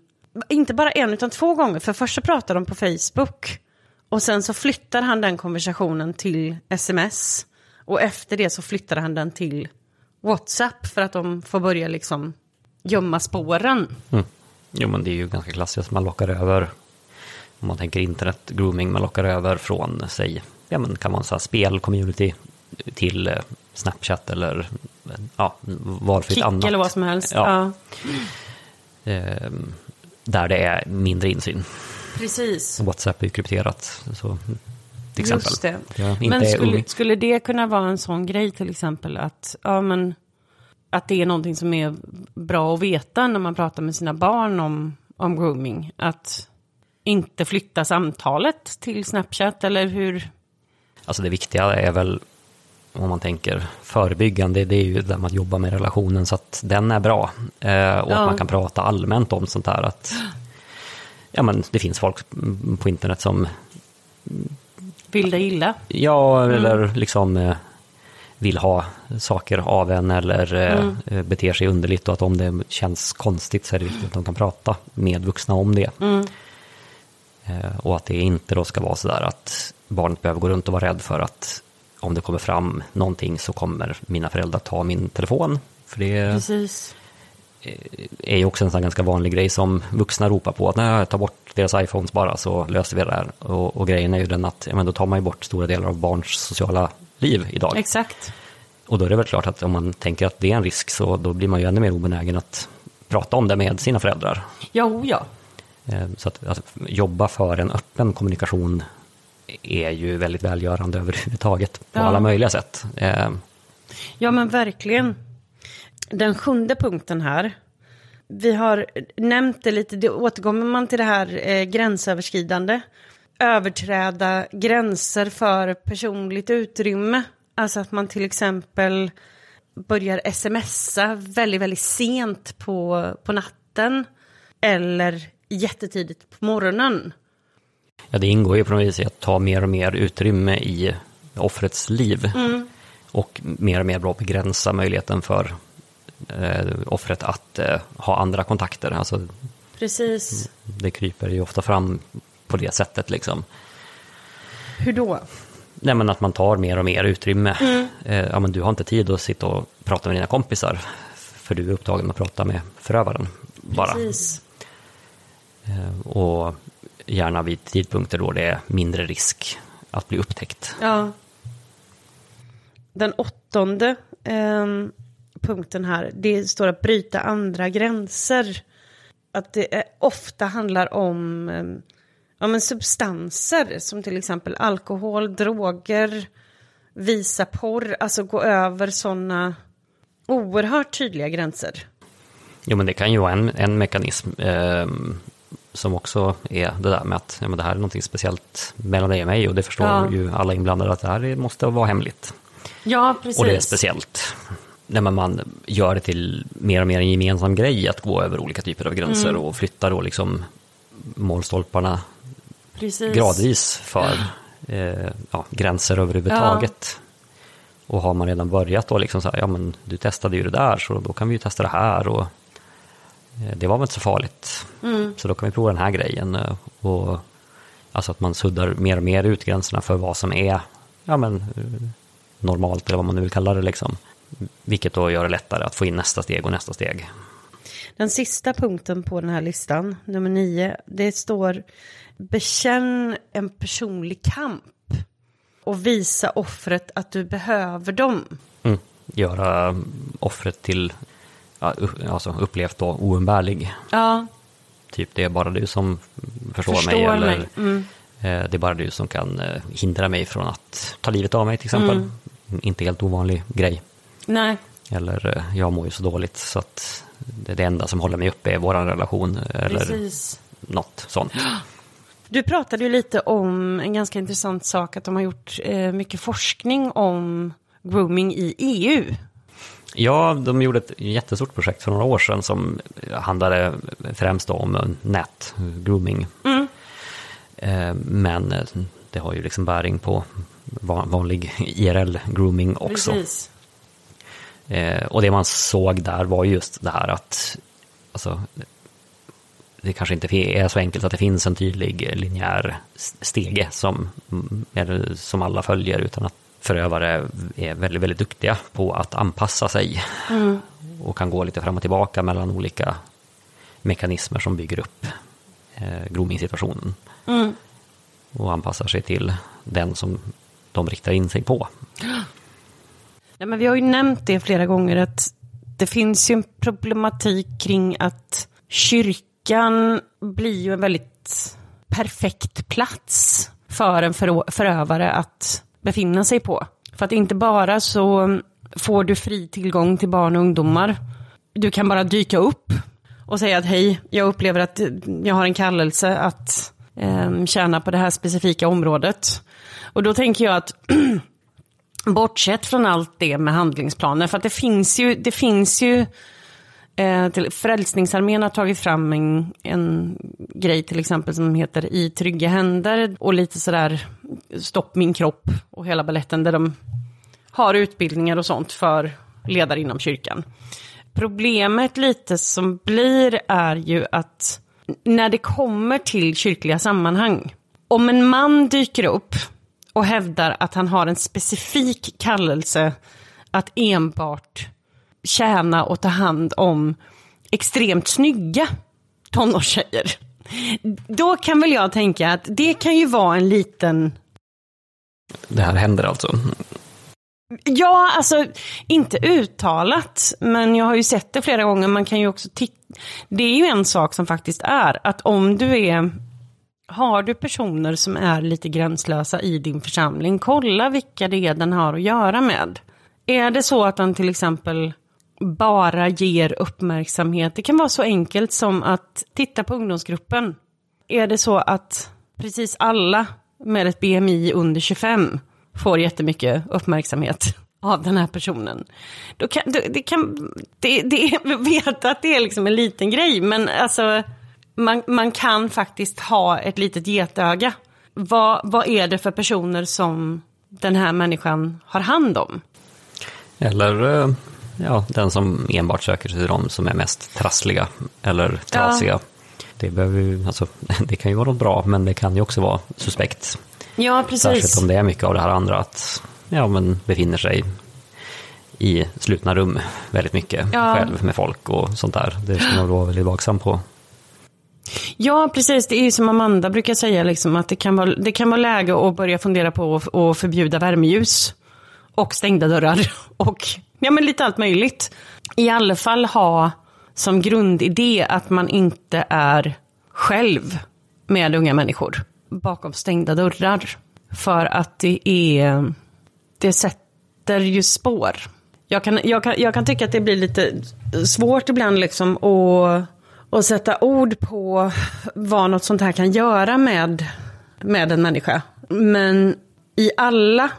inte bara en utan två gånger. För först så pratar de på Facebook. Och sen så flyttar han den konversationen till sms. Och efter det så flyttar han den till WhatsApp för att de får börja liksom gömma spåren. Mm. Jo, men det är ju ganska klassiskt. Man lockar över, om man tänker internet grooming, man lockar över från, säg, ja men kan man säga spel-community till eh, Snapchat eller ja, valfritt Kick annat. eller vad som helst. Ja. Ja. Eh, där det är mindre insyn. precis. WhatsApp är ju krypterat, så till exempel. Just det. Inte Men skulle, skulle det kunna vara en sån grej till exempel att, ja, men, att det är någonting som är bra att veta när man pratar med sina barn om, om grooming? Att inte flytta samtalet till Snapchat eller hur? Alltså det viktiga är väl, om man tänker förebyggande, det är ju där man jobbar med relationen så att den är bra. Eh, och Ja. att man kan prata allmänt om sånt här. Att, ja, men det finns folk på internet som, Vill det illa? ja, Mm. eller liksom eh, vill ha saker av en eller eh, Mm. eh, beter sig underligt och att om det känns konstigt så är det viktigt att de kan prata med vuxna om det. Mm. Eh, Och att det inte då ska vara sådär att barnet behöver gå runt och vara rädd för att om det kommer fram någonting så kommer mina föräldrar ta min telefon. För det Precis. är ju också en sån ganska vanlig grej som vuxna ropar på. Att nej, ta bort deras iPhones bara så löser vi det här. Och, och grejen är ju den att ja, men då tar man ju bort stora delar av barns sociala liv idag. Exakt. Och då är det väl klart att om man tänker att det är en risk så då blir man ju ännu mer obenägen att prata om det med sina föräldrar. Ja, oh ja. Eh, Så att, att jobba för en öppen kommunikation är ju väldigt välgörande överhuvudtaget på Ja. alla möjliga sätt. Eh, Ja, men verkligen. Den sjunde punkten här. Vi har nämnt det lite, det återkommer man till det här eh, gränsöverskridande. överträda gränser för personligt utrymme. Alltså att man till exempel börjar smsa väldigt, väldigt sent på, på natten. Eller jättetidigt på morgonen. Ja, det ingår ju på något vis i att ta mer och mer utrymme i offrets liv. Mm. Och mer och mer bra begränsa möjligheten för eh, offret att eh, ha andra kontakter. Alltså, Precis. det kryper ju ofta fram på det sättet liksom. Hur då? Nej, men att man tar mer och mer utrymme. Mm. Eh, ja, men du har inte tid att sitta och prata med dina kompisar. För du är upptagen med att prata med förövaren. Bara. Precis. Eh, och gärna vid tidpunkter då det är mindre risk att bli upptäckt. Ja. Den åttonde ehm, punkten här, det står att bryta andra gränser. Att det ofta handlar om ehm, ja, men substanser som till exempel alkohol, droger, visa porr, alltså gå över sådana oerhört tydliga gränser. Jo, men det kan ju vara en, en mekanism eh, som också är det där med att ja, men det här är någonting speciellt mellan dig och mig och det förstår Ja. ju alla inblandade att det här måste vara hemligt. Ja, precis. Och det är speciellt när man- gör det till mer och mer en gemensam grej att gå över olika typer av gränser Mm. och flytta då liksom målstolparna Precis. gradvis för eh, ja, gränser överhuvudtaget. Och har man redan börjat då liksom så här, ja men du testade ju det där så då kan vi ju testa det här och det var väl inte så farligt. Mm. Så då kan vi prova den här grejen. eh, Och, alltså att man suddar mer och mer ut gränserna för vad som är ja, men, eh, normalt eller vad man nu vill kalla det. Liksom. Vilket då gör det lättare att få in nästa steg och nästa steg. Den sista punkten på den här listan, nummer nio, det står bekänn en personlig kamp och visa offret att du behöver dem. Mm. Göra offret till alltså upplevt då oumbärlig. Ja, Typ det är bara du som förstår, Förstår mig. Eller mig. Mm. eh, det är bara du som kan eh, hindra mig från att ta livet av mig till exempel. Mm. Inte helt ovanlig grej. nej, Eller eh, jag mår ju så dåligt så att det, det enda som håller mig uppe är vår relation. Eller precis. något sånt. Du pratade ju lite om en ganska intressant sak, att de har gjort eh, mycket forskning om grooming i EU. Ja, de gjorde ett jättestort projekt för några år sedan som handlade främst om nätgrooming. Mm. Eh, Men eh, det har ju liksom bäring på van- vanlig IRL-grooming också. Precis. Eh, Och det man såg där var just det här att alltså, det kanske inte är så enkelt att det finns en tydlig linjär stege som, mm, som alla följer utan att förövare är väldigt, väldigt duktiga på att anpassa sig och kan gå lite fram och tillbaka mellan olika mekanismer som bygger upp eh, grooming-situationen Mm. och anpassar sig till den som de riktar in sig på. (gasps) Nej, men vi har ju nämnt det flera gånger att det finns ju en problematik kring att kyrkan blir ju en väldigt perfekt plats för en förövare att befinna sig på. För att inte bara så får du fri tillgång till barn och ungdomar. Du kan bara dyka upp och säga att hej, jag upplever att eh, jag har en kallelse att eh, tjäna på det här specifika området. Och då tänker jag att (clears throat) Bortsett från allt det med handlingsplaner, för att det finns ju, det finns ju eh, till, Frälsningsarmén har tagit fram en, en grej till exempel som heter I trygga händer och lite sådär Stopp min kropp och hela balletten där de har utbildningar och sånt för ledare inom kyrkan. Problemet lite som blir är ju att när det kommer till kyrkliga sammanhang, om en man dyker upp och hävdar att han har en specifik kallelse att enbart tjäna och ta hand om extremt snygga tonårstjejer. Då kan väl jag tänka att det kan ju vara en liten Det här händer alltså. Ja, alltså inte uttalat, men jag har ju sett det flera gånger. Man kan ju också titta. Det är ju en sak som faktiskt är att om du är har du personer som är lite gränslösa i din församling, kolla vilka det är den har att göra med. Är det så att den till exempel bara ger uppmärksamhet, det kan vara så enkelt som att titta på ungdomsgruppen. Är det så att precis alla med ett BMI under 25 får jättemycket uppmärksamhet av den här personen. Då kan, det, kan, det, det, vet att det är liksom en liten grej, men alltså man, man kan faktiskt ha ett litet getöga. Vad, vad är det för personer som den här människan har hand om? Eller eh, ja, den som enbart söker sig till de som är mest trassliga eller trasiga. Ja. Det, behöver ju, alltså, (laughs) det kan ju vara något bra, men det kan ju också vara suspekt. Ja, precis. Särskilt om det är mycket av det här andra, att ja, men befinner sig i slutna rum väldigt mycket ja. själv med folk och sånt där. Det ska man vara väldigt vaksam på. Ja, precis. Det är ju som Amanda brukar säga, liksom, att det kan, vara, det kan vara läge att börja fundera på att förbjuda värmeljus och stängda dörrar (laughs) och ja, men lite allt möjligt. I alla fall ha som grundidé att man inte är själv med unga människor bakom stängda dörrar. För att det är, det sätter ju spår. Jag kan, jag, kan, jag kan tycka att det blir lite svårt ibland liksom att, att sätta ord på vad något sånt här kan göra med, med en människa. Men i alla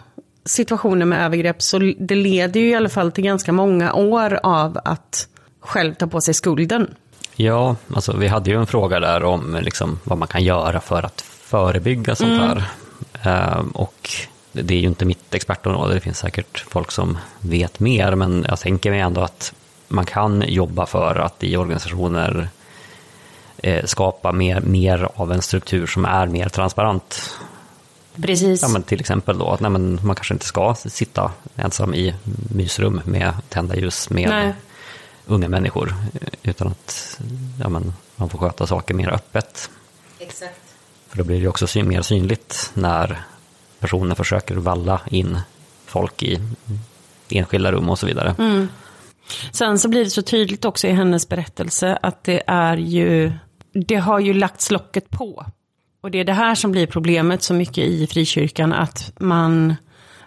situationer med övergrepp så det leder ju i alla fall till ganska många år av att själv ta på sig skulden. Ja, alltså vi hade ju en fråga där om liksom, vad man kan göra för att förebygga sånt mm. här. Uh, och det är ju inte mitt expertområde, det finns säkert folk som vet mer, men jag tänker mig ändå att man kan jobba för att i organisationer eh, skapa mer, mer av en struktur som är mer transparent. Precis. Ja, men till exempel då att nej, men man kanske inte ska sitta ensam i mysrum med tända ljus med nej. unga människor, utan att ja, men man får sköta saker mer öppet. Exakt. För då blir det också mer synligt när personer försöker valla in folk i enskilda rum och så vidare. Mm. Sen så blir det så tydligt också i hennes berättelse att det är ju, det har ju lagts locket på. Och det är det här som blir problemet så mycket i frikyrkan, att man,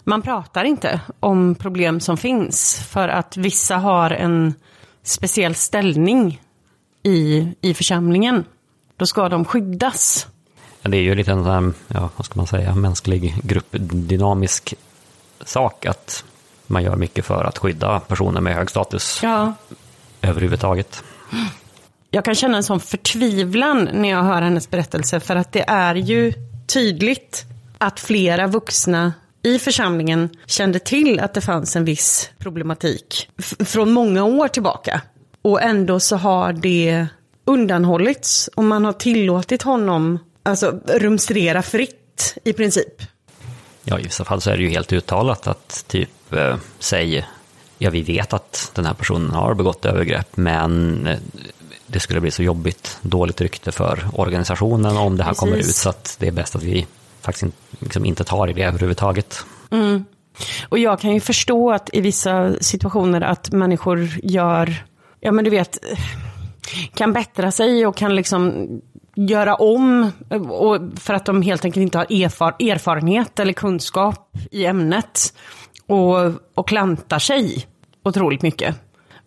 man pratar inte om problem som finns, för att vissa har en speciell ställning i, i församlingen. Då ska de skyddas. Det är ju lite en ja, vad ska man säga, mänsklig gruppdynamisk sak att man gör mycket för att skydda personer med hög status ja. överhuvudtaget. (sniffs) (sniffs) Jag kan känna en sån förtvivlan när jag hör hennes berättelse för att det är ju tydligt att flera vuxna i församlingen kände till att det fanns en viss problematik från många år tillbaka. Och ändå så har det undanhållits och man har tillåtit honom alltså rumstrera fritt i princip. Ja, i vissa fall så är det ju helt uttalat att typ, eh, säg, ja vi vet att den här personen har begått övergrepp, men eh, det skulle bli så jobbigt, dåligt rykte för organisationen om det här Precis. kommer ut, så att det är bäst att vi faktiskt liksom inte tar i det överhuvudtaget. Mm. Och jag kan ju förstå att i vissa situationer att människor gör, ja men du vet, kan bättra sig och kan liksom göra om och för att de helt enkelt inte har erfar erfarenhet eller kunskap i ämnet och, och klantar sig otroligt mycket.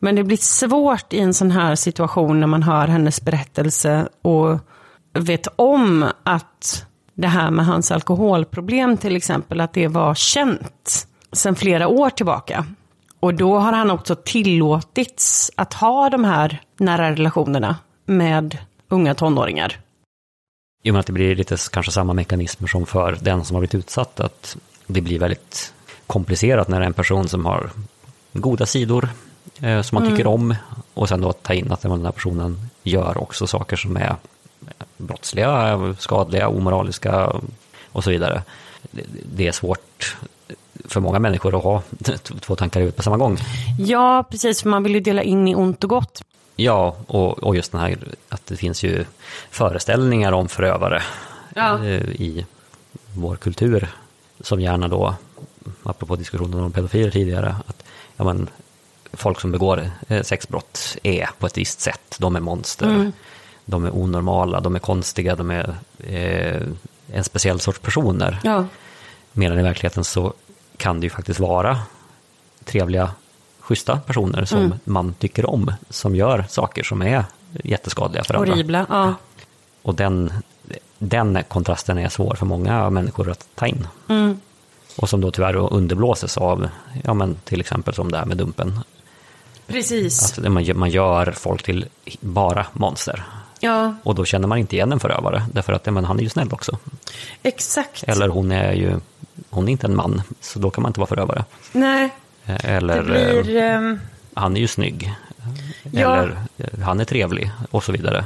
Men det blir svårt i en sån här situation när man hör hennes berättelse och vet om att det här med hans alkoholproblem till exempel, att det var känt sedan flera år tillbaka. Och då har han också tillåtits att ha de här nära relationerna med unga tonåringar. I och med att det blir lite kanske samma mekanismer som för den som har blivit utsatt, att det blir väldigt komplicerat när det är en person som har goda sidor eh, som man mm. tycker om och sen då ta in att den här personen gör också saker som är brottsliga, skadliga, omoraliska och så vidare. Det är svårt för många människor att ha två tankar i huvudet på samma gång. Ja, precis, för man vill ju dela in i ont och gott. Ja, och, och just den här att det finns ju föreställningar om förövare ja. Eh, i vår kultur som gärna då, apropå diskussionen om pedofiler tidigare, att ja, men, folk som begår eh, sexbrott är på ett visst sätt, de är monster, mm. de är onormala, de är konstiga, de är eh, en speciell sorts personer. Ja. Medan i verkligheten så kan det ju faktiskt vara trevliga schyssta personer som mm. man tycker om, som gör saker som är jätteskadliga för Horribla, andra. Ja. Och den, den kontrasten är svår för många människor att ta in. Mm. Och som då tyvärr underblåses av, ja men till exempel som det här med Dumpen. Precis. Att man, gör- man gör folk till bara monster. Ja, Och då känner man inte igen en förövare, därför att men han är ju snäll också. exakt. Eller hon är ju, hon är inte en man, så då kan man inte vara förövare. Nej, Eh, Eller blir... ehm, han är ju snygg. Ja. Eller eh, han är trevlig och så vidare.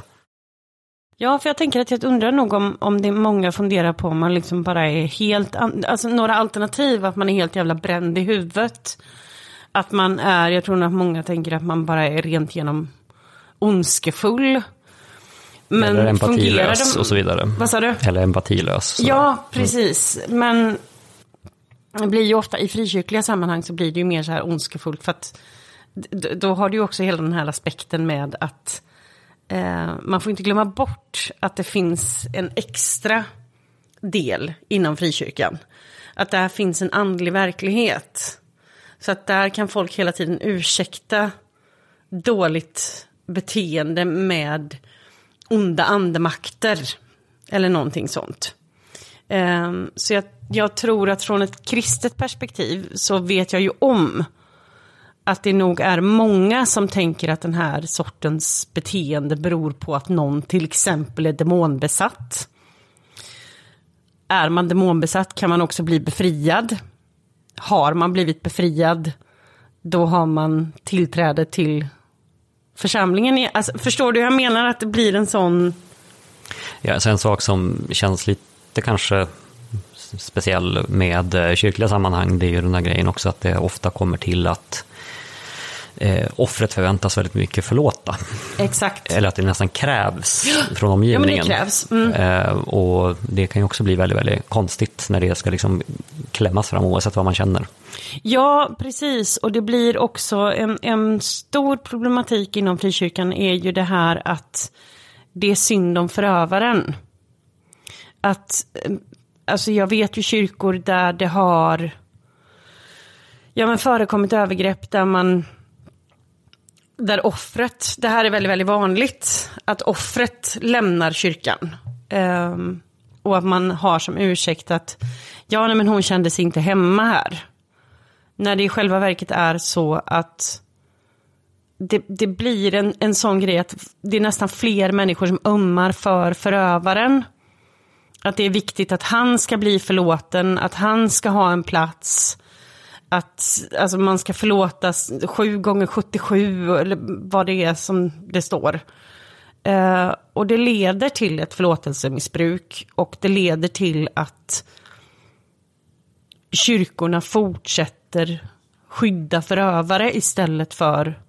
Ja, för jag tänker att jag undrar nog om, om det är många funderar på om man liksom bara är helt, alltså några alternativ, att man är helt jävla bränd i huvudet. Att man är, jag tror nog att många tänker att man bara är rent genom ondskefull. Men Eller empatilös de- och så vidare. Vad sa du? Eller empatilös. så. Ja, precis. Men det blir ju ofta i frikyrkliga sammanhang så blir det ju mer så här ondskefullt. För att då har du ju också hela den här aspekten med att eh, man får inte glömma bort att det finns en extra del inom frikyrkan. Att där finns en andlig verklighet. Så att där kan folk hela tiden ursäkta dåligt beteende med onda andemakter. Eller någonting sånt. Ehm, så jag, jag tror att från ett kristet perspektiv så vet jag ju om att det nog är många som tänker att den här sortens beteende beror på att någon till exempel är demonbesatt. Är man demonbesatt kan man också bli befriad. Har man blivit befriad, då har man tillträde till församlingen. igen. Alltså, förstår du hur jag menar? Att det blir en sån... Ja, alltså en sak som känns lite kanske speciell med eh, kyrkliga sammanhang, det är ju den här grejen också att det ofta kommer till att eh, offret förväntas väldigt mycket förlåta. Exakt. (laughs) Eller att det nästan krävs från Ja, omgivningen. det krävs. Mm. Eh, och det kan ju också bli väldigt, väldigt konstigt när det ska liksom klämmas fram oavsett vad man känner. Ja, precis. Och det blir också en, en stor problematik inom frikyrkan är ju det här att det är synd om förövaren. Att, eh, alltså jag vet ju kyrkor där det har ja, men förekommit övergrepp där man där offret, det här är väldigt, väldigt vanligt, att offret lämnar kyrkan. Um, och att man har som ursäkt att, ja nej, men hon kände sig inte hemma här. När det i själva verket är så att det, det blir en, en sån grej att det är nästan fler människor som ömmar för förövaren. Att det är viktigt att han ska bli förlåten, att han ska ha en plats. Att alltså, man ska förlåtas 7 gånger 77 eller vad det är som det står. Eh, och det leder till ett förlåtelsemissbruk och det leder till att kyrkorna fortsätter skydda förövare istället för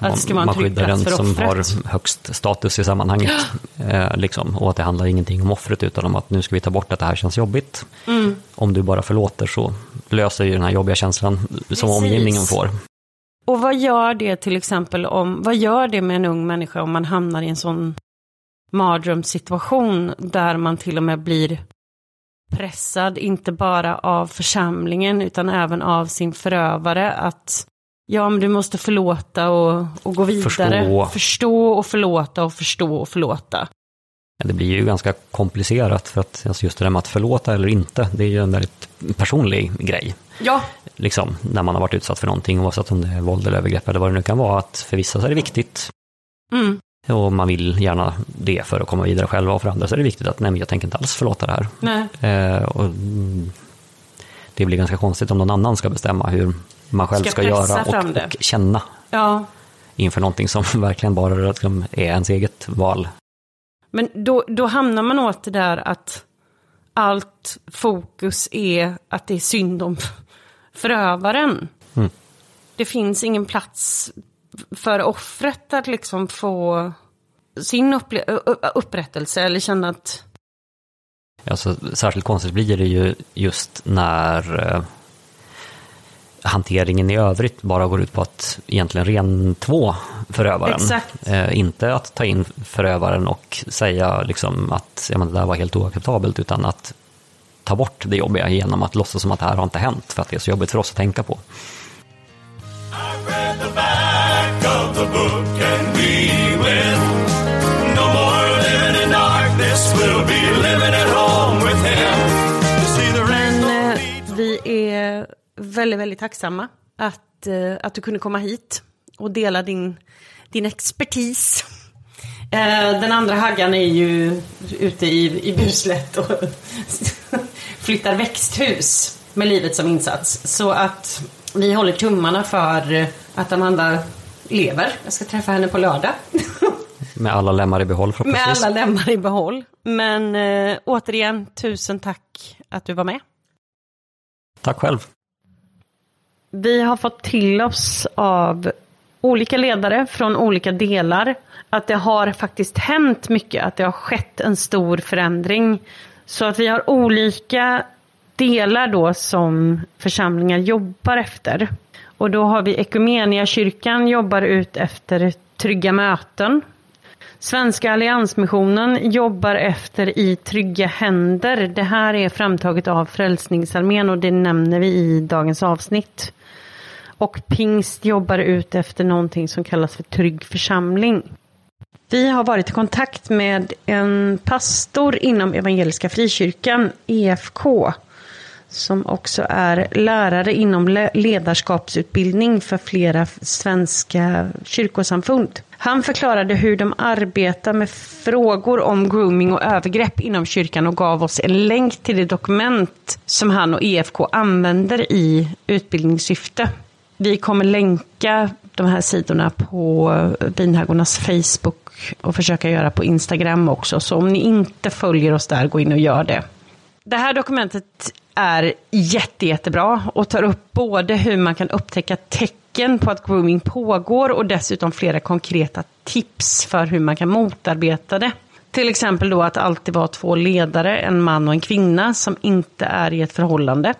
att det ska vara en man skyddar den som offret. har högst status i sammanhanget. Eh, liksom. Och att det handlar ingenting om offret utan om att nu ska vi ta bort att det här känns jobbigt. Mm. Om du bara förlåter så löser ju den här jobbiga känslan som Precis. omgivningen får. Och vad gör det till exempel om, vad gör det med en ung människa om man hamnar i en sån mardrömssituation där man till och med blir pressad, inte bara av församlingen utan även av sin förövare att ja, men du måste förlåta och, och gå vidare. Förstå. förstå och förlåta och förstå och förlåta. Ja, Det blir ju ganska komplicerat för att alltså just det där med att förlåta eller inte, det är ju en väldigt personlig grej. Ja, Liksom, när man har varit utsatt för någonting, oavsett om det är våld eller övergrepp eller vad det nu kan vara, att för vissa så är det viktigt mm. och man vill gärna det för att komma vidare själva och för andra så är det viktigt att nej, men jag tänker inte alls förlåta det här. nej. Eh, och, mm, det blir ganska konstigt om någon annan ska bestämma hur man själv Ska ska, göra och, och känna Ja, inför någonting som (laughs) verkligen bara är ens eget val. Men då, då hamnar man åt det där att allt fokus är att det är synd om (laughs) förövaren. Mm. Det finns ingen plats för offret att liksom få sin upprättelse eller känna att Alltså, särskilt konstigt blir det ju just när eh, hanteringen i övrigt bara går ut på att egentligen rentvå förövaren. Exakt. Eh, inte att ta in förövaren och säga liksom att ja, men det där var helt oacceptabelt, utan att ta bort det jobbiga genom att låtsas som att det här har inte hänt, för att det är så jobbigt för oss att tänka på. I read väldigt, väldigt tacksamma att, eh, att du kunde komma hit och dela din, din expertis. Eh, den andra Haggan är ju ute i, i buslätt och (laughs) flyttar växthus med livet som insats. Så att vi håller tummarna för att Amanda lever. Jag ska träffa henne på lördag. (laughs) Med alla lemmar i behåll Med förhoppningsvis. alla lemmar i behåll. Men eh, återigen, tusen tack att du var med. Tack själv. Vi har fått till oss av olika ledare från olika delar att det har faktiskt hänt mycket, att det har skett en stor förändring. Så att vi har olika delar då som församlingar jobbar efter. Och då har vi Ekumeniakyrkan jobbar ut efter trygga möten. Svenska Alliansmissionen jobbar efter i trygga händer. Det här är framtaget av Frälsningsarmén och det nämner vi i dagens avsnitt. Och Pingst jobbar ut efter någonting som kallas för trygg församling. Vi har varit i kontakt med en pastor inom Evangeliska Frikyrkan, EFK, som också är lärare inom ledarskapsutbildning för flera svenska kyrkosamfund. Han förklarade hur de arbetar med frågor om grooming och övergrepp inom kyrkan och gav oss en länk till det dokument som han och EFK använder i utbildningssyfte. Vi kommer länka de här sidorna på eh, Vinhagornas Facebook och försöka göra på Instagram också. Så om ni inte följer oss där, gå in och gör det. Det här dokumentet är jätte, jättebra och tar upp både hur man kan upptäcka tecken på att grooming pågår och dessutom flera konkreta tips för hur man kan motarbeta det. Till exempel då att alltid vara två ledare, en man och en kvinna som inte är i ett förhållande.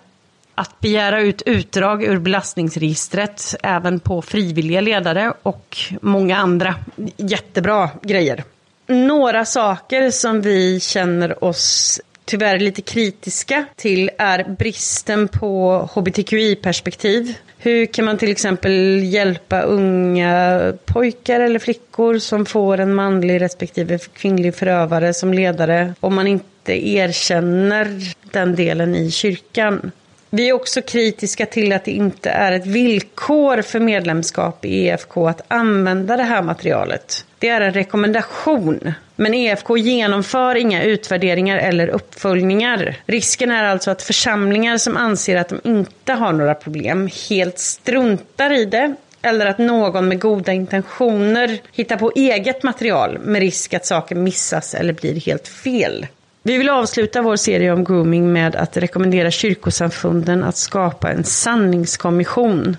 Att begära ut utdrag ur belastningsregistret även på frivilliga ledare och många andra jättebra grejer. Några saker som vi känner oss tyvärr lite kritiska till är bristen på hbtqi-perspektiv. Hur kan man till exempel hjälpa unga pojkar eller flickor som får en manlig respektive kvinnlig förövare som ledare om man inte erkänner den delen i kyrkan? Vi är också kritiska till att det inte är ett villkor för medlemskap i EFK att använda det här materialet. Det är en rekommendation. Men EFK genomför inga utvärderingar eller uppföljningar. Risken är alltså att församlingar som anser att de inte har några problem helt struntar i det eller att någon med goda intentioner hittar på eget material med risk att saker missas eller blir helt fel. Vi vill avsluta vår serie om grooming med att rekommendera kyrkosamfunden att skapa en sanningskommission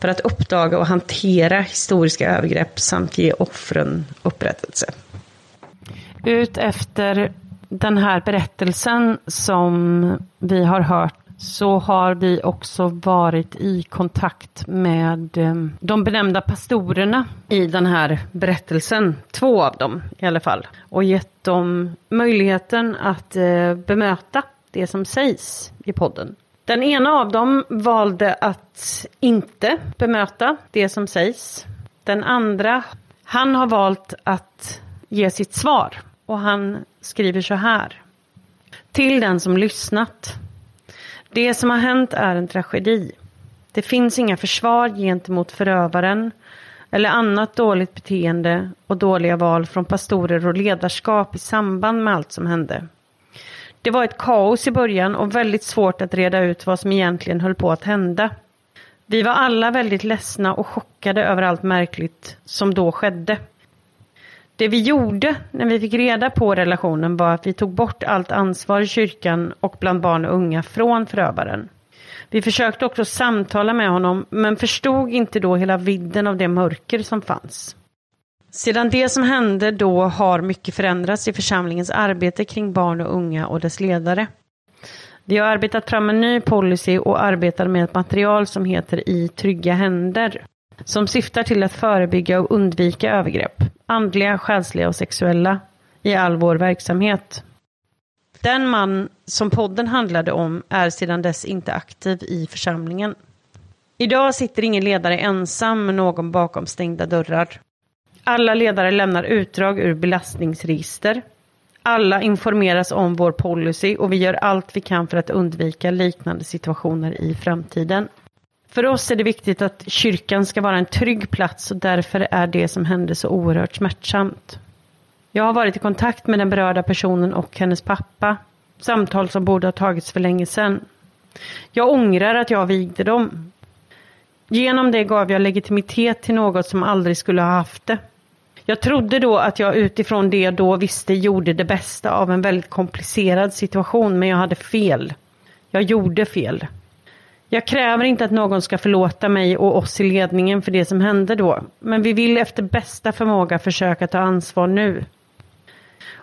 för att uppdaga och hantera historiska övergrepp samt ge offren upprättelse. Ut efter den här berättelsen som vi har hört så har vi också varit i kontakt med ehm, de benämnda pastorerna i den här berättelsen. Två av dem i alla fall. Och gett dem möjligheten att eh, bemöta det som sägs i podden. Den ena av dem valde att inte bemöta det som sägs. Den andra, han har valt att ge sitt svar. Och han skriver så här. Till den som lyssnat. Det som har hänt är en tragedi. Det finns inga försvar gentemot förövaren eller annat dåligt beteende och dåliga val från pastorer och ledarskap i samband med allt som hände. Det var ett kaos i början och väldigt svårt att reda ut vad som egentligen höll på att hända. Vi var alla väldigt ledsna och chockade över allt märkligt som då skedde. Det vi gjorde när vi fick reda på relationen var att vi tog bort allt ansvar i kyrkan och bland barn och unga från förövaren. Vi försökte också samtala med honom men förstod inte då hela vidden av det mörker som fanns. Sedan det som hände då har mycket förändrats i församlingens arbete kring barn och unga och dess ledare. Vi har arbetat fram en ny policy och arbetar med ett material som heter I trygga händer som syftar till att förebygga och undvika övergrepp, andliga, själsliga och sexuella, i all vår verksamhet. Den man som podden handlade om är sedan dess inte aktiv i församlingen. Idag sitter ingen ledare ensam med någon bakom stängda dörrar. Alla ledare lämnar utdrag ur belastningsregister. Alla informeras om vår policy och vi gör allt vi kan för att undvika liknande situationer i framtiden. För oss är det viktigt att kyrkan ska vara en trygg plats och därför är det som hände så oerhört smärtsamt. Jag har varit i kontakt med den berörda personen och hennes pappa. Samtal som borde ha tagits för länge sedan. Jag ångrar att jag vigde dem. Genom det gav jag legitimitet till något som aldrig skulle ha haft det. Jag trodde då att jag utifrån det jag då visste gjorde det bästa av en väldigt komplicerad situation, men jag hade fel. Jag gjorde fel. Jag kräver inte att någon ska förlåta mig och oss i ledningen för det som hände då, men vi vill efter bästa förmåga försöka ta ansvar nu.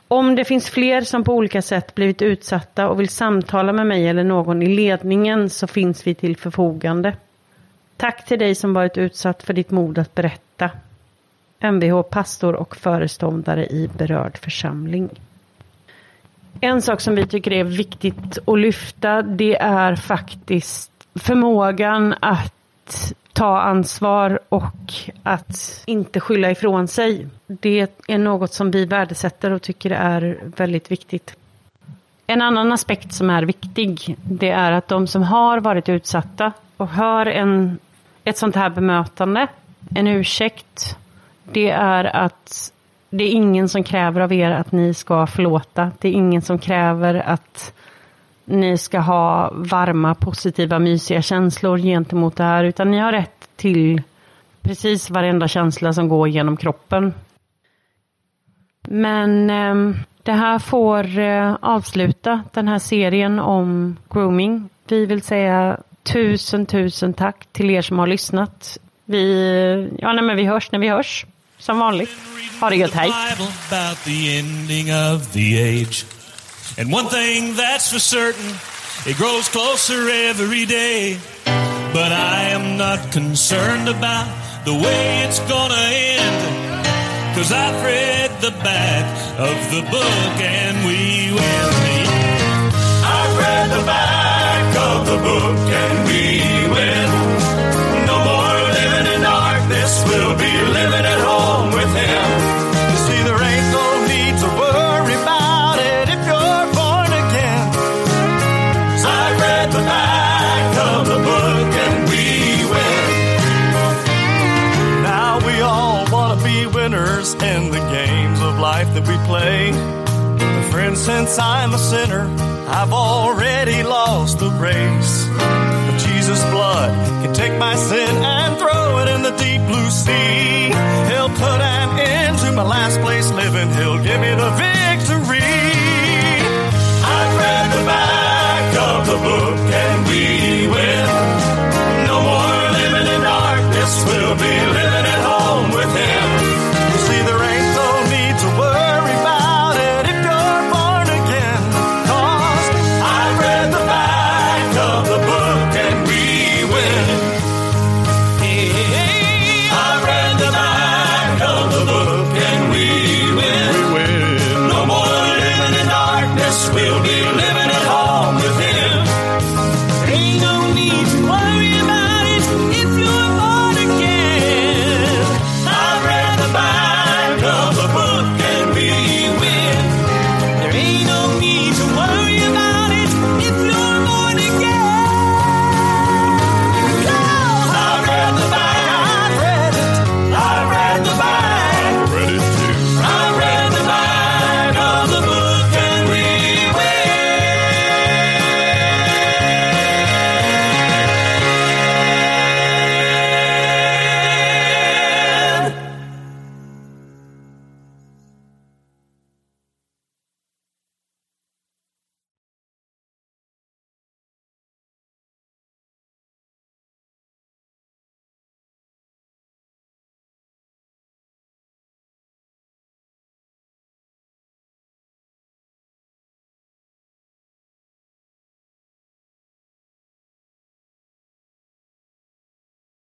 Om det finns fler som på olika sätt blivit utsatta och vill samtala med mig eller någon i ledningen så finns vi till förfogande. Tack till dig som varit utsatt för ditt mod att berätta. Mvh pastor och föreståndare i berörd församling. En sak som vi tycker är viktigt att lyfta det är faktiskt förmågan att ta ansvar och att inte skylla ifrån sig. Det är något som vi värdesätter och tycker är väldigt viktigt. En annan aspekt som är viktig, det är att de som har varit utsatta och hör en, ett sånt här bemötande, en ursäkt, det är att det är ingen som kräver av er att ni ska förlåta. Det är ingen som kräver att ni ska ha varma, positiva, mysiga känslor gentemot det här, utan ni har rätt till precis varenda känsla som går genom kroppen. Men eh, det här får eh, avsluta den här serien om grooming. Vi vill säga tusen, tusen tack till er som har lyssnat. Vi, ja, nej, men vi hörs när vi hörs, som vanligt. Ha det gött, hej! And one thing that's for certain, it grows closer every day. But I am not concerned about the way it's gonna end. Cause I've read the back of the book and we will. I've read the back of the book and we will. No more living in darkness, we'll be living at home with him. life that we play. But friend, since I'm a sinner, I've already lost the race. But Jesus' blood can take my sin and throw it in the deep blue sea. He'll put an end to my last place living. He'll give me the victory. I've read the back of the book